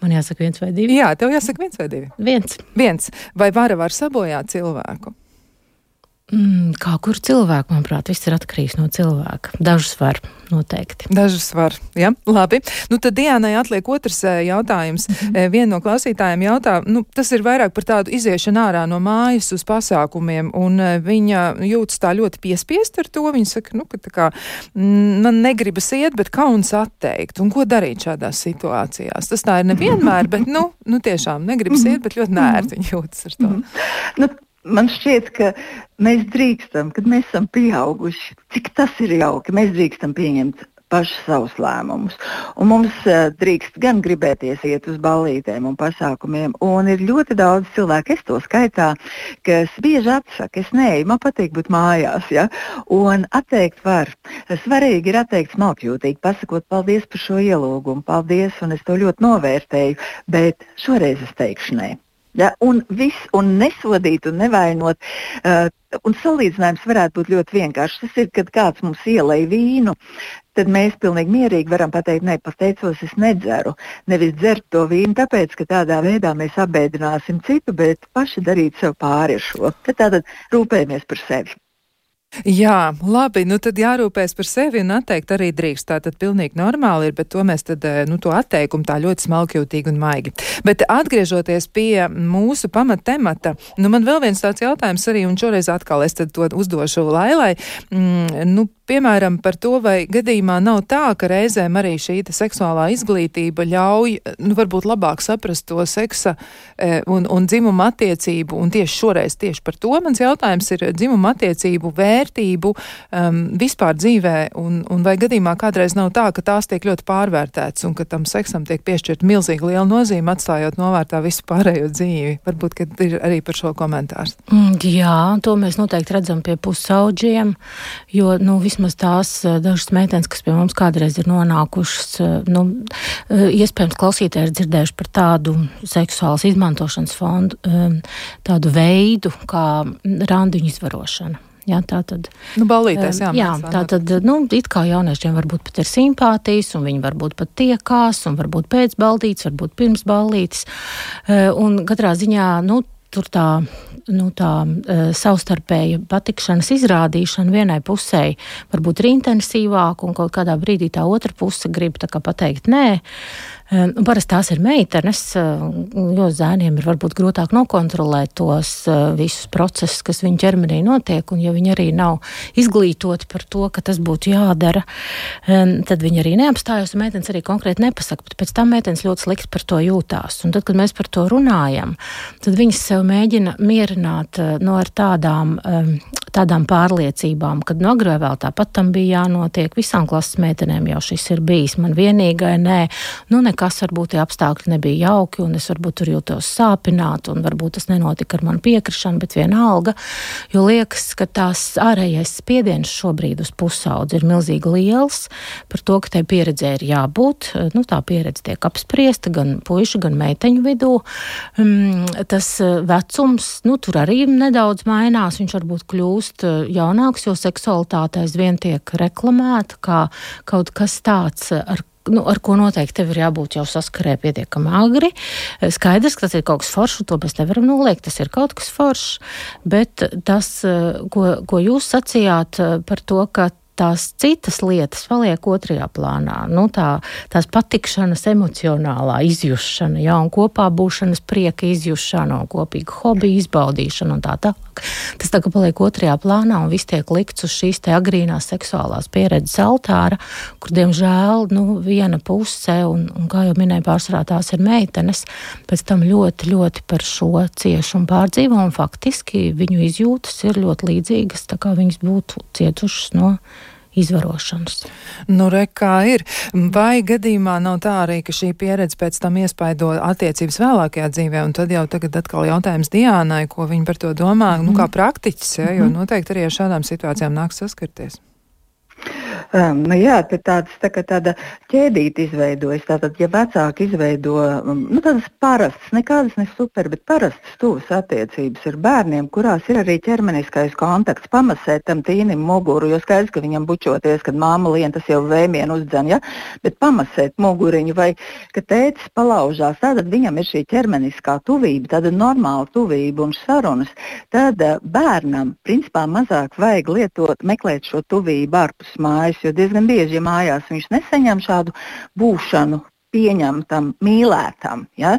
Man jāsaka viens vai divi. Jā, tev jāsaka viens vai divi. Viens. Viens. Vai vara var sabojāt cilvēku? Mm, kā kur cilvēku, manuprāt, viss ir atkarīgs no cilvēka. Dažus var noteikti. Dažus var, jā, labi. Nu, tad Diānai atliek otrs eh, jautājums. Mm -hmm. Viena no klausītājiem jautā, nu, tas ir vairāk par tādu iziešanu ārā no mājas uz pasākumiem, un eh, viņa jūtas tā ļoti piespiest ar to. Viņa saka, nu, ka tā kā mm, man negribas iet, bet kauns atteikt. Un ko darīt šādās situācijās? Tas tā ir nevienmēr, bet, nu, nu tiešām negribas iet, bet ļoti nērti viņa jūtas ar to. Mm -hmm. nu, man šķiet, ka mēs drīkstam, kad mēs esam pieauguši, cik tas ir jauki, mēs drīkstam pieņemt paši savus lēmumus. Un mums uh, drīkst gan gribēties iet uz ballītēm un pasākumiem, un ir ļoti daudz cilvēku, es to skaitā, kas bieži atsaka, es neeju, man patīk būt mājās. Ja? Un atteikt var. Svarīgi ir atteikt smalkjūtīgi, pasakot paldies par šo ielūgumu, paldies, un es to ļoti novērtēju, bet šoreiz es teikšu nē. Ja, un, viss, un nesodīt un nevainot. Uh, un salīdzinājums varētu būt ļoti vienkāršs. Tas ir, kad kāds mums ielai vīnu, tad mēs pilnīgi mierīgi varam pateikt, nē, pateicos, es nedzeru. Nevis dzert to vīnu, tāpēc, ka tādā veidā mēs apbēdināsim citu, bet paši darīt sev pāri ar šo. Tad tātad rūpējamies par sevi. Jā, labi, nu tad jārūpēs par sevi un atteikt arī drīkst. Tā tad pilnīgi normāli ir, bet to mēs tad, eh, nu, to atteikumu tā ļoti smalkjūtīgi un maigi. Bet atgriežoties pie mūsu pamattemata, nu, man vēl viens tāds jautājums arī, un šoreiz atkal es tad to uzdošu Lailai. Mm, nu, Piemēram, par to, vai gadījumā nav tā, ka reizēm arī šī seksuālā izglītība ļauj, nu, varbūt labāk saprast to seksa e, un, un dzimuma attiecību, un tieši šoreiz tieši par to mans jautājums ir dzimuma attiecību vērtību um, vispār dzīvē, un, un vai gadījumā kādreiz nav tā, ka tās tiek ļoti pārvērtētas, un ka tam seksam tiek piešķirt milzīgi liela nozīme, atstājot novērtā visu pārējo dzīvi. Varbūt, ka ir arī par šo komentārs. Mm, jā, to mēs noteikti redzam pie pusauģiem, jo, nu, vispār vismaz tās dažas meitenes, kas pie mums kādreiz ir nonākušas, nu, iespējams, klausītāji ir dzirdējuši par tādu seksuālas izmantošanas fondu, tādu veidu kā randiņu izvarošana. Jā, tā tad. Nu, ballītēs, jā. Jā, tā tad, nu, it kā jauniešiem varbūt pat ir simpātijas, un viņi varbūt pat tiekās, un varbūt pēc ballītes, varbūt pirms ballītes. Un katrā ziņā, nu, tur tā nu, tā uh, savstarpēja patikšanas izrādīšana vienai pusē varbūt ir intensīvāka, un kaut kādā brīdī tā otra puse grib pateikt nē. Um, parasti tās ir meitenes, jo zēniem ir varbūt grūtāk nokontrolēt tos uh, visus procesus, kas viņu ķermenī notiek, un ja viņi arī nav izglītoti par to, ka tas būtu jādara, tad viņi arī neapstājas, un meitenes arī konkrēti nepasaka, bet pēc tam meitenes ļoti slikti par to jūtās. Un tad, kad mēs par to runājam, tad viņas sev mēģina mierināt no ar tādām, um, tādām pārliecībām, ka no agrāk vēl tāpat tam bija jānotiek, visām klases meitenēm jau šis ir bijis, man vienīgai nē. Nu, nekas, varbūt tie apstākļi nebija jauki, un es varbūt tur jūtos sāpināti, un varbūt tas nenotika ar manu piekrišanu, bet vienalga, jo liekas, ka tās ārējais spiediens šobrīd uz pusaudzi ir milzīgi liels par to, ka tai pieredzē ir jābūt. Nu, tā pieredze tiek apspriesta gan puišu, gan meiteņu vidū. Um, tas eh, vecums, nu, tur arī nedaudz mainās, viņš varbūt kļūst eh, jaunāks, jo seksualitāte aizvien tiek reklamēta kā kaut kas tāds, ar nu, ar ko noteikti tev ir jābūt jau saskarē pietiekami agri. Skaidrs, ka tas ir kaut kas foršs, to mēs nevaram noliegt, tas ir kaut kas foršs, bet tas, ko, ko jūs sacījāt par to, ka tās citas lietas paliek otrajā plānā. Nu, tā, tās patikšanas, emocionālā izjūšana, ja, un kopā būšanas prieka izjūšana, un kopīga hobija izbaudīšana un tā tālāk. Tas kā paliek otrajā plānā un viss tiek likts uz šīs te agrīnās seksuālās pieredzes altāra, kur, diemžēl, nu, viena puse, un, un kā jau minēju, pārsvarā tās ir meitenes, pēc tam ļoti, ļoti par šo cieši un pārdzīvo, un faktiski viņu izjūtas ir ļoti līdzīgas, tā kā viņas būtu cietušas no izvarošanas. Nu, re, kā ir. Vai gadījumā nav tā arī, ka šī pieredze pēc tam iespaido attiecības vēlākajā dzīvē, un tad jau tagad atkal jautājums Diānai, ko viņa par to domā, mm -hmm. nu, kā mhm. praktiķis, ja, jo mhm. noteikti arī ar šādām situācijām nāks saskarties. Um, nu jā, tāds, tā tāda ķēdīte izveidojas. Tātad, ja vecāki izveido um, nu, tādas parastas, nekādas ne super, bet parastas tuvas attiecības ar bērniem, kurās ir arī ķermeniskais kontakts, pamasēt tam tīnim muguru, jo skaidrs, ka viņam bučoties, kad māma lien, tas jau vēmienu uzdzen, ja? bet pamasēt muguriņu vai ka tēcis palaužās, tad viņam ir šī ķermeniskā tuvība, tāda normāla tuvība un sarunas. Tad bērnam principā mazāk vajag lietot, meklēt šo tuvību ārpus mājas mājās, jo diezgan bieži, ja mājās viņš nesaņem šādu būšanu, pieņemtam, mīlētam, ja,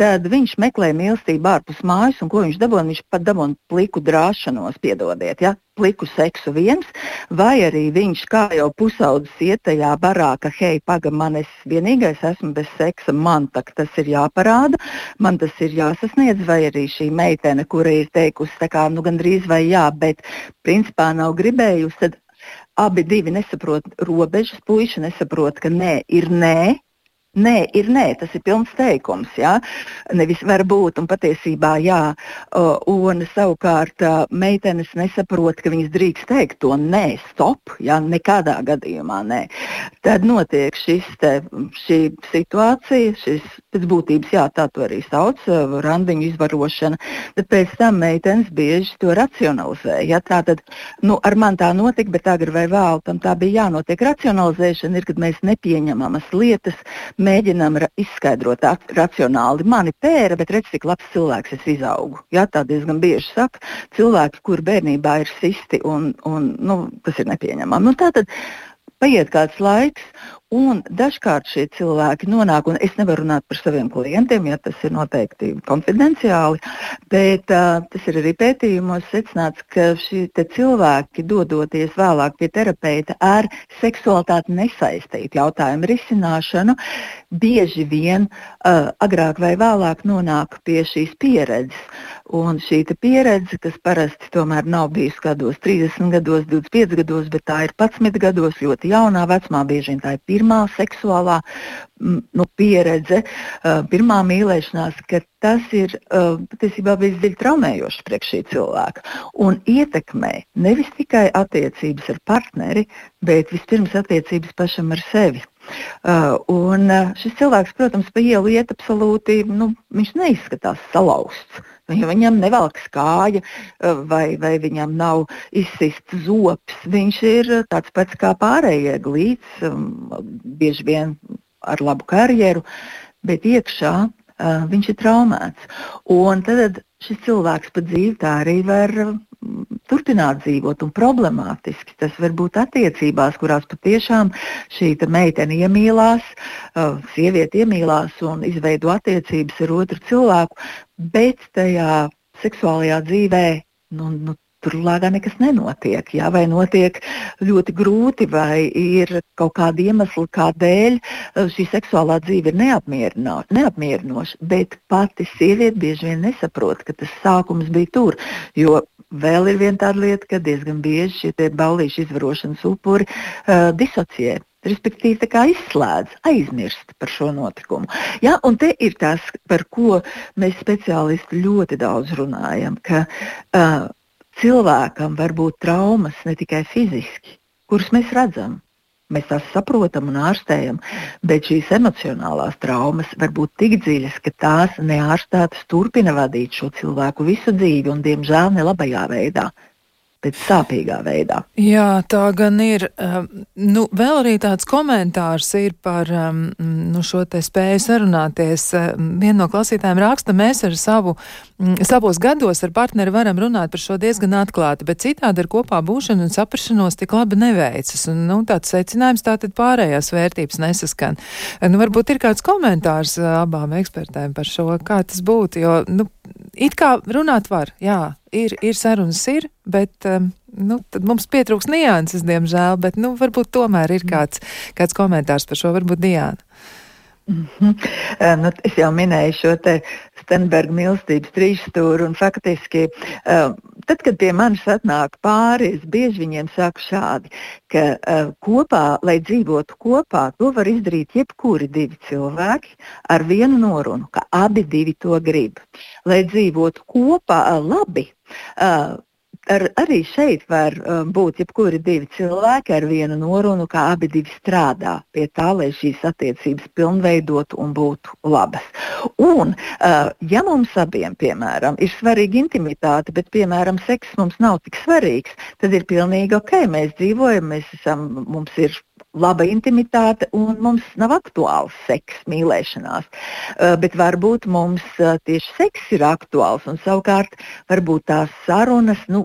tad viņš meklē mīlestību ārpus mājas, un ko viņš dabūna? Viņš pat dabūna pliku drāšanos, piedodiet, ja, pliku seksu viens, vai arī viņš kā jau pusaudzis iet tajā barā, ka hei, paga, man es vienīgais esmu bez seksa, man tak, tas ir jāparāda, man tas ir jāsasniedz, vai arī šī meitene, kura ir teikusi, tā kā, nu, gandrīz vai jā, bet principā nav gribējusi, tad abi divi nesaprot robežas, puiši nesaprot, ka nē ir nē, Nē, ir nē, tas ir pilns teikums. Jā. Nevis var būt, un patiesībā jā. Un savukārt meitenes nesaprot, ka viņas drīkst teikt to nē, stop, jā, nekādā gadījumā nē. Tad notiek šis te, šī situācija, šis pēc būtības, jā, tā to arī sauc, randiņu izvarošana. Tad pēc tam meitenes bieži to racionalizē. Ja, tā tad, nu, ar man tā notika, bet agri vai vēl tam tā bija jānotiek. Racionalizēšana ir, kad mēs nepieņemamas lietas mēģinām izskaidrot racionāli. Mani pēra, bet redz, cik labs cilvēks es izaugu. Jā, tā diezgan bieži saka cilvēki, kur bērnībā ir sisti un, un nu, tas ir nepieņemami. Nu, tātad paiet kāds laiks, Un dažkārt šie cilvēki nonāk, un es nevaru runāt par saviem klientiem, ja tas ir noteikti konfidenciāli, bet uh, tas ir arī pētījumos secināts, ka šie cilvēki, dodoties vēlāk pie terapeita ar seksualitāti nesaistītu jautājumu risināšanu, bieži vien uh, agrāk vai vēlāk nonāk pie šīs pieredzes. Un šī pieredze, kas parasti tomēr nav bijusi kādos 30 gados, 25 gados, bet tā ir 11 gados, ļoti jaunā vecumā, bieži vien tā ir pirmā seksuālā nu, pieredze, uh, pirmā mīlēšanās, ka tas ir uh, patiesībā bijis dziļi traumējoši priekš šī cilvēka. Un ietekmē nevis tikai attiecības ar partneri, bet vispirms attiecības pašam ar sevi. Uh, un šis cilvēks, protams, pa ielu iet absolūti, nu, viņš neizskatās salauzts. Ja viņam nevelk kāja vai, vai viņam nav izsists zops, viņš ir tāds pats kā pārējie glīts, bieži vien ar labu karjeru, bet iekšā uh, viņš ir traumēts. Un tad šis cilvēks pa dzīvi tā arī var turpināt dzīvot un problemātiski. Tas var būt attiecībās, kurās patiešām šī meitene iemīlās, uh, sieviete iemīlās un izveido attiecības ar otru cilvēku, bet tajā seksuālajā dzīvē nu, nu, tur lāgā nekas nenotiek. Jā, vai notiek ļoti grūti, vai ir kaut kāda iemesla, kādēļ uh, šī seksuālā dzīve ir neapmierinoša. Bet pati sieviete bieži vien nesaprot, ka tas sākums bija tur. Jo vēl ir viena tāda lieta, ka diezgan bieži šie baulīšu izvarošanas upuri uh, disociē. Respektīvi, tā kā izslēdz, aizmirst par šo notikumu. Ja, un te ir tas, par ko mēs speciālisti ļoti daudz runājam, ka uh, cilvēkam var būt traumas ne tikai fiziski, kuras mēs redzam. Mēs tās saprotam un ārstējam, bet šīs emocionālās traumas var būt tik dziļas, ka tās neārstētas turpina vadīt šo cilvēku visu dzīvi un, diemžēl, ne labajā veidā bet sāpīgā veidā. Jā, tā gan ir. Um, nu, vēl arī tāds komentārs ir par nu, šo te spēju sarunāties. Um, viena no klausītājiem raksta, mēs ar savu, savos gados ar partneri varam runāt par šo diezgan atklāti, bet citādi ar kopā būšanu un saprašanos tik labi neveicas. Un, nu, tāds secinājums tātad pārējās vērtības nesaskan. Nu, varbūt ir kāds komentārs abām ekspertēm par šo, kā tas būtu, jo, nu, it kā runāt var, jā, ir, ir sarunas, ir, bet um, nu, mums pietrūks nianses, diemžēl, bet nu, varbūt tomēr ir kāds, kāds komentārs par šo, varbūt Diāna. Mm -hmm. nu, es jau minēju šo Stenberga mīlestības trīsstūri, un faktiski uh, tad, kad pie manis atnāk pāri, es bieži viņiem saku šādi, ka uh, kopā, lai dzīvotu kopā, to var izdarīt jebkuri divi cilvēki ar vienu norunu, ka abi divi to grib. Lai dzīvotu kopā uh, labi, ar, arī šeit var um, būt jebkuri divi cilvēki ar vienu norunu, kā abi divi strādā pie tā, lai šīs attiecības pilnveidotu un būtu labas. Un, uh, ja mums abiem, piemēram, ir svarīga intimitāte, bet, piemēram, seks mums nav tik svarīgs, tad ir pilnīgi ok, mēs dzīvojam, mēs esam, mums ir laba intimitāte un mums nav aktuāls seks, mīlēšanās. Uh, bet varbūt mums uh, tieši seks ir aktuāls un savukārt varbūt tās sarunas, nu,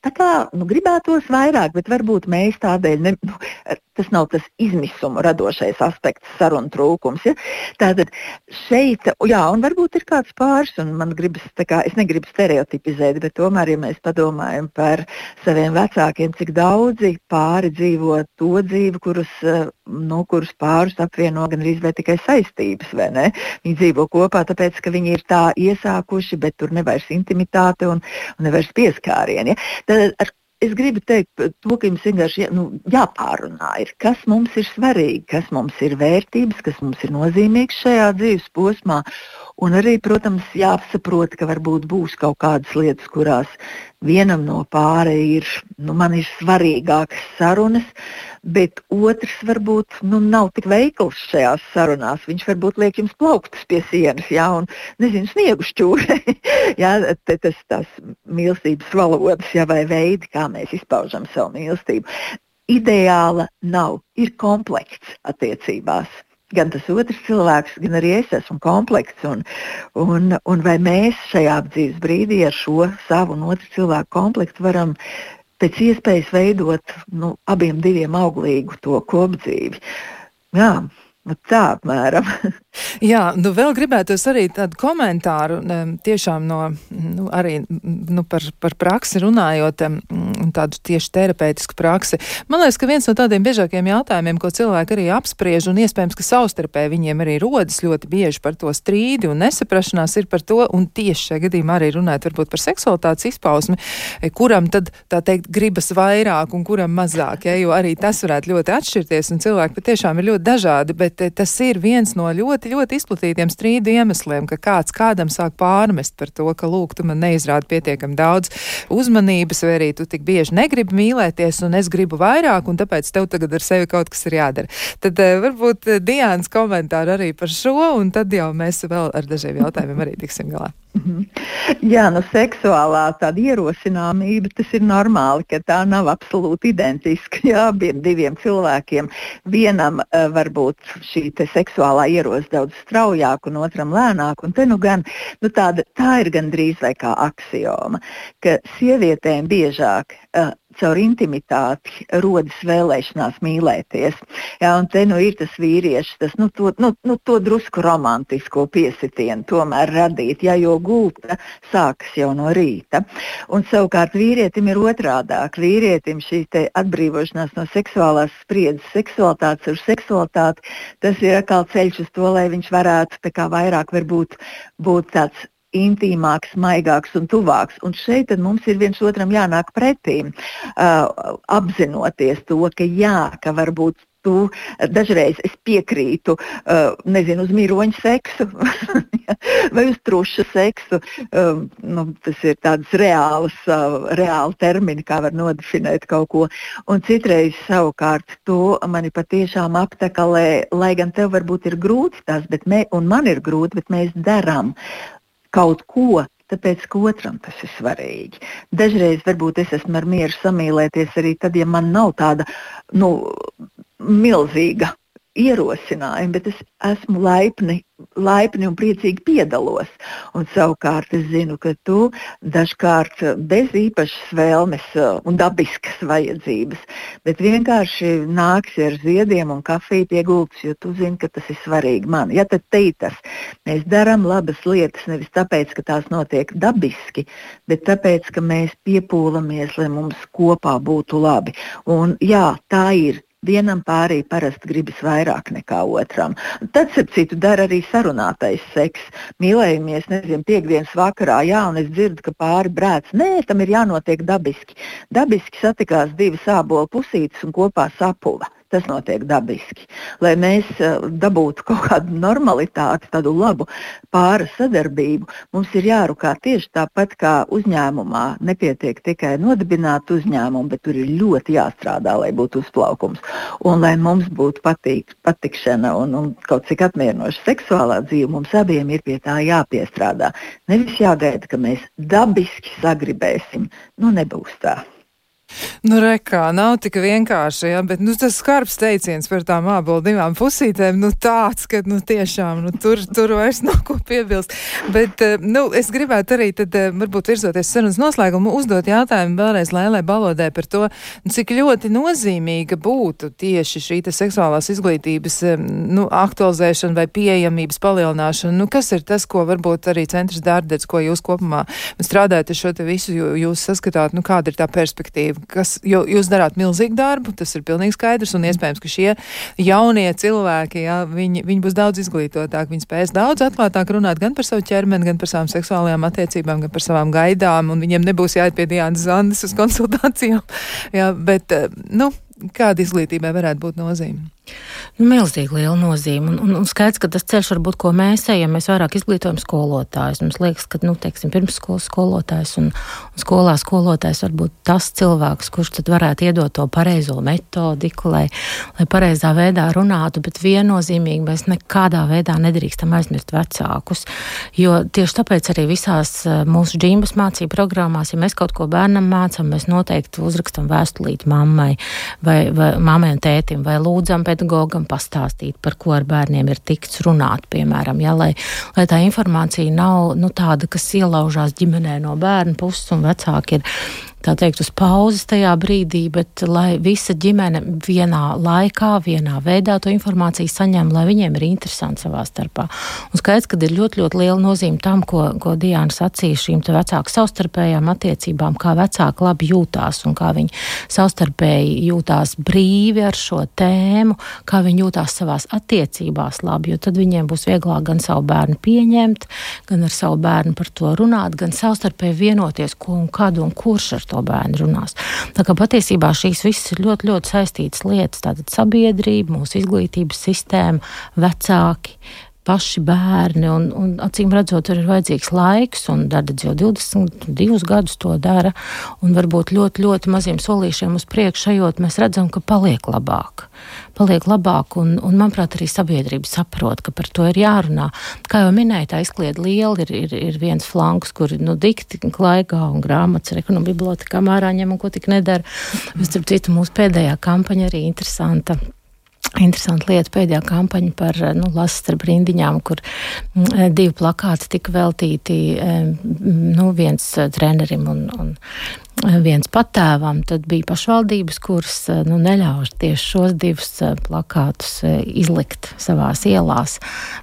Tā kā nu, gribētos vairāk, bet varbūt mēs tādēļ, ne, nu, tas nav tas izmisuma radošais aspekts, sarunu trūkums. Ja? Tātad šeit, jā, un varbūt ir kāds pāris, un man gribas, kā, es negribu stereotipizēt, bet tomēr, ja mēs padomājam par saviem vecākiem, cik daudzi pāri dzīvo to dzīvi, kurus, nu, kurus pārus apvieno gan arī tikai saistības, vai ne? Viņi dzīvo kopā, tāpēc, ka viņi ir tā iesākuši, bet tur nevairs intimitāte un, un nevairs pieskārieni. Ja? Tad ar es gribu teikt, to, ka jums vienkārši nu, jāpārunā, ir, kas mums ir svarīgi, kas mums ir vērtības, kas mums ir nozīmīgs šajā dzīves posmā. Un arī, protams, jāsaprot, ka varbūt būs kaut kādas lietas, kurās vienam no pārējiem ir, nu, man ir svarīgākas sarunas, bet otrs varbūt nu, nav tik veikls šajās sarunās. Viņš varbūt liek jums plauktus pie sienas, jā, un nezinu, sniegu šķūrē. tas tās mīlestības valodas, jā, vai veidi, kā mēs izpaužam savu mīlestību. Ideāla nav, ir komplekts attiecībās gan tas otrs cilvēks, gan arī es esmu komplekts. Un, un, un vai mēs šajā dzīves brīdī ar šo savu un otru cilvēku komplektu varam pēc iespējas veidot nu, abiem diviem auglīgu to kopdzīvi. Jā, tā apmēram. Jā, nu vēl gribētos arī tādu komentāru tiešām no, nu, arī nu, par, par praksi runājot, un tādu tieši terapeitisku praksi. Man liekas, ka viens no tādiem biežākiem jautājumiem, ko cilvēki arī apspriež, un iespējams, ka savstarpēji viņiem arī rodas ļoti bieži par to strīdi un nesaprašanās, ir par to, un tieši šajā gadījumā arī runājot varbūt par seksualitātes izpausmi, kuram tad, tā teikt, gribas vairāk un kuram mazāk, ja, jo arī tas varētu ļoti atšķirties, un cilvēki patiešām ir ļoti dažādi, bet eh, tas ir viens no ļoti, ļoti izplatītiem strīdu iemesliem, ka kāds kādam sāk pārmest par to, ka, lūk, tu man neizrādi pietiekami daudz uzmanības, vai arī tu tik bieži negribi mīlēties, un es gribu vairāk, un tāpēc tev tagad ar sevi kaut kas ir jādara. Tad uh, varbūt uh, Diānas komentāru arī par šo, un tad jau mēs vēl ar dažiem jautājumiem arī tiksim galā. Mhm. Jā, nu, seksuālā tāda ierosināmība, tas ir normāli, ka tā nav absolūti identiska. Jā, abiem diviem cilvēkiem. Vienam uh, varbūt šī seksuālā ierosa daudz straujāk, un otram lēnāk. Un nu gan, nu tāda, tā ir gandrīz vai kā axioma, ka sievietēm biežāk uh, caur intimitāti rodas vēlēšanās mīlēties. Jā, un te nu ir tas vīrieši, tas nu, to, nu, nu, to drusku romantisko piesitienu tomēr radīt, jā, jo gulta sākas jau no rīta. Un savukārt vīrietim ir otrādāk. Vīrietim šī atbrīvošanās no seksuālās spriedzes, seksualitātes ar seksualitāti, tas ir atkal ceļš uz to, lai viņš varētu vairāk varbūt būt tāds intīmāks, maigāks un tuvāks. Un šeit mums ir viens otram jānāk pretī, uh, apzinoties to, ka jā, ka varbūt tu dažreiz piekrītu, uh, nezinu, uz mīroņu seksu vai uz trušu seksu. Uh, nu, tas ir tāds reāls, uh, reāli termini, kā var nodefinēt kaut ko. Un citreiz savukārt to mani patiešām aptekalē, lai gan tev varbūt ir grūti tas, bet mē, un man ir grūti, bet mēs darām kaut ko, tāpēc, ka otram tas ir svarīgi. Dažreiz varbūt es esmu ar mieru samīlēties arī tad, ja man nav tāda nu, milzīga ierosinājumi, bet es esmu laipni, laipni un priecīgi piedalos. Un savukārt es zinu, ka tu dažkārt bez īpašas vēlmes uh, un dabiskas vajadzības, bet vienkārši nāksi ar ziediem un kafiju pie gultas, jo tu zini, ka tas ir svarīgi man. Ja tad teitas, mēs darām labas lietas nevis tāpēc, ka tās notiek dabiski, bet tāpēc, ka mēs piepūlamies, lai mums kopā būtu labi. Un jā, tā ir Vienam pārī parasti gribas vairāk nekā otram. Tad, starp citu, dara arī sarunātais seks. Mīlējamies, nezinu, piekdienas vakarā, jā, un es dzirdu, ka pāri brēc. Nē, tam ir jānotiek dabiski. Dabiski satikās divas ābolu pusītes un kopā sapuva tas notiek dabiski. Lai mēs uh, dabūtu kaut kādu normalitāti, tādu labu pāra sadarbību, mums ir jārukā tieši tāpat kā uzņēmumā. Nepietiek tikai nodibināt uzņēmumu, bet tur ir ļoti jāstrādā, lai būtu uzplaukums. Un lai mums būtu patīk, patikšana un, un kaut cik apmierinoša seksuālā dzīve, mums abiem ir pie tā jāpiestrādā. Nevis jāgaida, ka mēs dabiski sagribēsim. Nu, nebūs tā. Nu, rekā, nav tik vienkārši, ja, bet nu, tas skarbs teiciens par tām ābolu divām pusītēm, nu tāds, ka nu, tiešām nu, tur, tur vairs nav ko piebilst. Bet eh, nu, es gribētu arī tad, eh, varbūt virzoties sarunas noslēgumu, uzdot jautājumu vēlreiz Lēlē Balodē par to, nu, cik ļoti nozīmīga būtu tieši šī seksuālās izglītības eh, nu, aktualizēšana vai pieejamības palielināšana. Nu, kas ir tas, ko varbūt arī centrs dārdets, ko jūs kopumā strādājat ar šo te visu, jūs saskatāt, nu, kāda ir tā perspektīva? Kas, jo jūs darāt milzīgu darbu, tas ir pilnīgi skaidrs, un iespējams, ka šie jaunie cilvēki, jā, viņi, viņi būs daudz izglītotāki, viņi spēs daudz atklātāk runāt gan par savu ķermeni, gan par savām seksuālajām attiecībām, gan par savām gaidām, un viņiem nebūs jāiet pie Diānas Zandes uz konsultācijām, jā, bet, eh, nu, kāda izglītībai varētu būt nozīme? Nu, milzīgi liela nozīme. Un, un, un skaidrs, ka tas ceļš, varbūt, ko mēs ejam, mēs vairāk izglītojam skolotājus. Mums liekas, ka, nu, teiksim, pirmsskolas skolotājs un, un skolā skolotājs var būt tas cilvēks, kurš tad varētu iedot to pareizo metodiku, lai, lai pareizā veidā runātu, bet viennozīmīgi mēs nekādā veidā nedrīkstam aizmirst vecākus. Jo tieši tāpēc arī visās eh, mūsu džimbas mācību programmās, ja mēs kaut ko bērnam mācām, mēs noteikti uzrakstam vēstulīt mammai vai, vai mammai un tētim vai lūdzam pedagogam pastāstīt, par ko ar bērniem ir tikts runāt, piemēram, ja, lai, lai tā informācija nav nu, tāda, kas ielaužās ģimenē no bērna puses un vecāki ir tā teikt, uz pauzes tajā brīdī, bet lai visa ģimene vienā laikā, vienā veidā to informāciju saņem, lai viņiem ir interesanti savā starpā. Un skaidrs, ka ir ļoti, ļoti liela nozīme tam, ko, ko Diana sacīja šīm vecāku savstarpējām attiecībām, kā vecāki labi jūtās un kā viņi savstarpēji jūtās brīvi ar šo tēmu, kā viņi jūtās savās attiecībās labi, jo tad viņiem būs vieglāk gan savu bērnu pieņemt, gan ar savu bērnu par to runāt, gan savstarpēji vienoties, ko un kad un kurš ar to bērnu runās. Tā kā patiesībā šīs visas ir ļoti, ļoti saistītas lietas. Tātad sabiedrība, mūsu izglītības sistēma, vecāki paši bērni. Un, un, acīm redzot, tur ir vajadzīgs laiks, un Dārdas jau 22 gadus to dara. Varbūt ļoti, ļoti maziem solīšiem uz priekšu ejot, mēs redzam, ka paliek labāk. Paliek labāk, un, un manuprāt, arī sabiedrība saprot, ka par to ir jārunā. Kā jau minēju, tā izkliedē liela, ir, ir, ir viens flanks, kur nu, dikti klaigā un grāmatas ir no bibliotekā mārā ņem un ko tik nedara. Starp citu, mūsu pēdējā kampaņa arī interesanta Interesanti lieta. Pēdējā kampaņa par nu, lasu starp rindiņām, kur mm, divi plakāti tika veltīti nu, viens trenerim un, un viens patēvam, tad bija pašvaldības, kuras eh, nu, neļauj tieši šos divus eh, plakātus eh, izlikt savās ielās,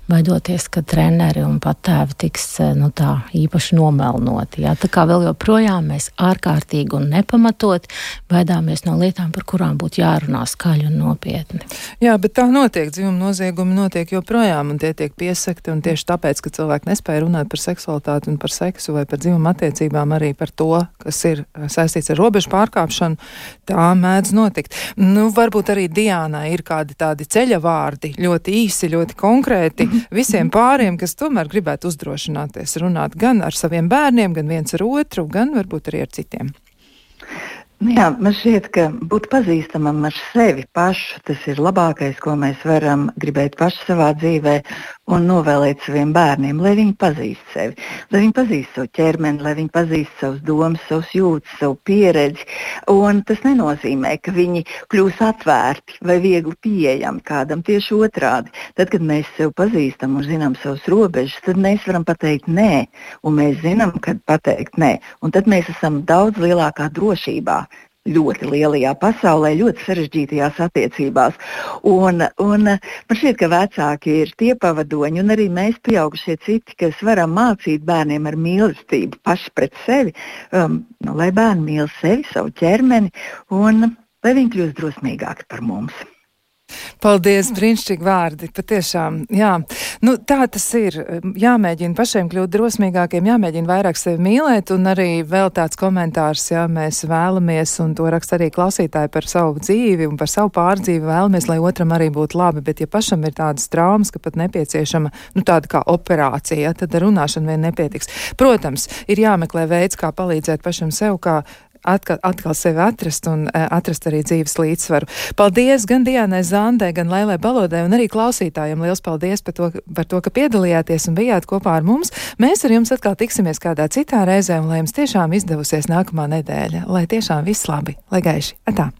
baidoties, ka treneri un patēvi tiks nu, tā īpaši nomelnoti. Jā. Tā kā vēl joprojām mēs ārkārtīgi un nepamatot baidāmies no lietām, par kurām būtu jārunā skaļi un nopietni. Jā, bet tā notiek, dzimuma noziegumi notiek joprojām, un tie tiek piesakti, tieši tāpēc, ka cilvēki nespēja runāt par seksualitāti un par seksu vai par dzimuma attiecībām, arī par to, kas ir saistīts ar robežu pārkāpšanu, tā mēdz notikt. Nu, varbūt arī Diānai ir kādi tādi ceļa vārdi, ļoti īsi, ļoti konkrēti visiem pāriem, kas tomēr gribētu uzdrošināties runāt gan ar saviem bērniem, gan viens ar otru, gan varbūt arī ar citiem. Nu jā, man šķiet, ka būt pazīstamam ar sevi pašu, tas ir labākais, ko mēs varam gribēt paši savā dzīvē un novēlēt saviem bērniem, lai viņi pazīst sevi, lai viņi pazīst savu ķermeni, lai viņi pazīst savus domas, savus jūtas, savu pieredzi. Un tas nenozīmē, ka viņi kļūs atvērti vai viegli pieejami kādam. Tieši otrādi, tad, kad mēs sevi pazīstam un zinām savus robežas, tad mēs varam pateikt nē, un mēs zinām, kad pateikt nē. Un tad mēs esam daudz lielākā drošībā ļoti lielajā pasaulē, ļoti sarežģītajās attiecībās. Un, un man šķiet, ka vecāki ir tie pavadoņi, un arī mēs, pieaugušie citi, kas varam mācīt bērniem ar mīlestību paši pret sevi, um, nu, lai bērni mīl sevi, savu ķermeni, un lai viņi kļūst drosmīgāki par mums. Paldies, brīnišķīgi vārdi. Patiešām, jā. Nu, tā tas ir. Jāmēģina pašiem kļūt drosmīgākiem, jāmēģina vairāk sevi mīlēt, un arī vēl tāds komentārs, jā, mēs vēlamies, un to raksta arī klausītāji par savu dzīvi un par savu pārdzīvi, vēlamies, lai otram arī būtu labi, bet ja pašam ir tādas traumas, ka pat nepieciešama, nu, tāda kā operācija, jā, tad runāšana vien nepietiks. Protams, ir jāmeklē veids, kā palīdzēt pašam sev, kā atkal, atkal sevi atrast un uh, atrast arī dzīves līdzsvaru. Paldies gan Diānai Zandē, gan Lailai Balodai un arī klausītājiem. Liels paldies par to, par to, ka piedalījāties un bijāt kopā ar mums. Mēs ar jums atkal tiksimies kādā citā reizē un lai jums tiešām izdevusies nākamā nedēļa. Lai tiešām viss labi, lai gaiši. Atā!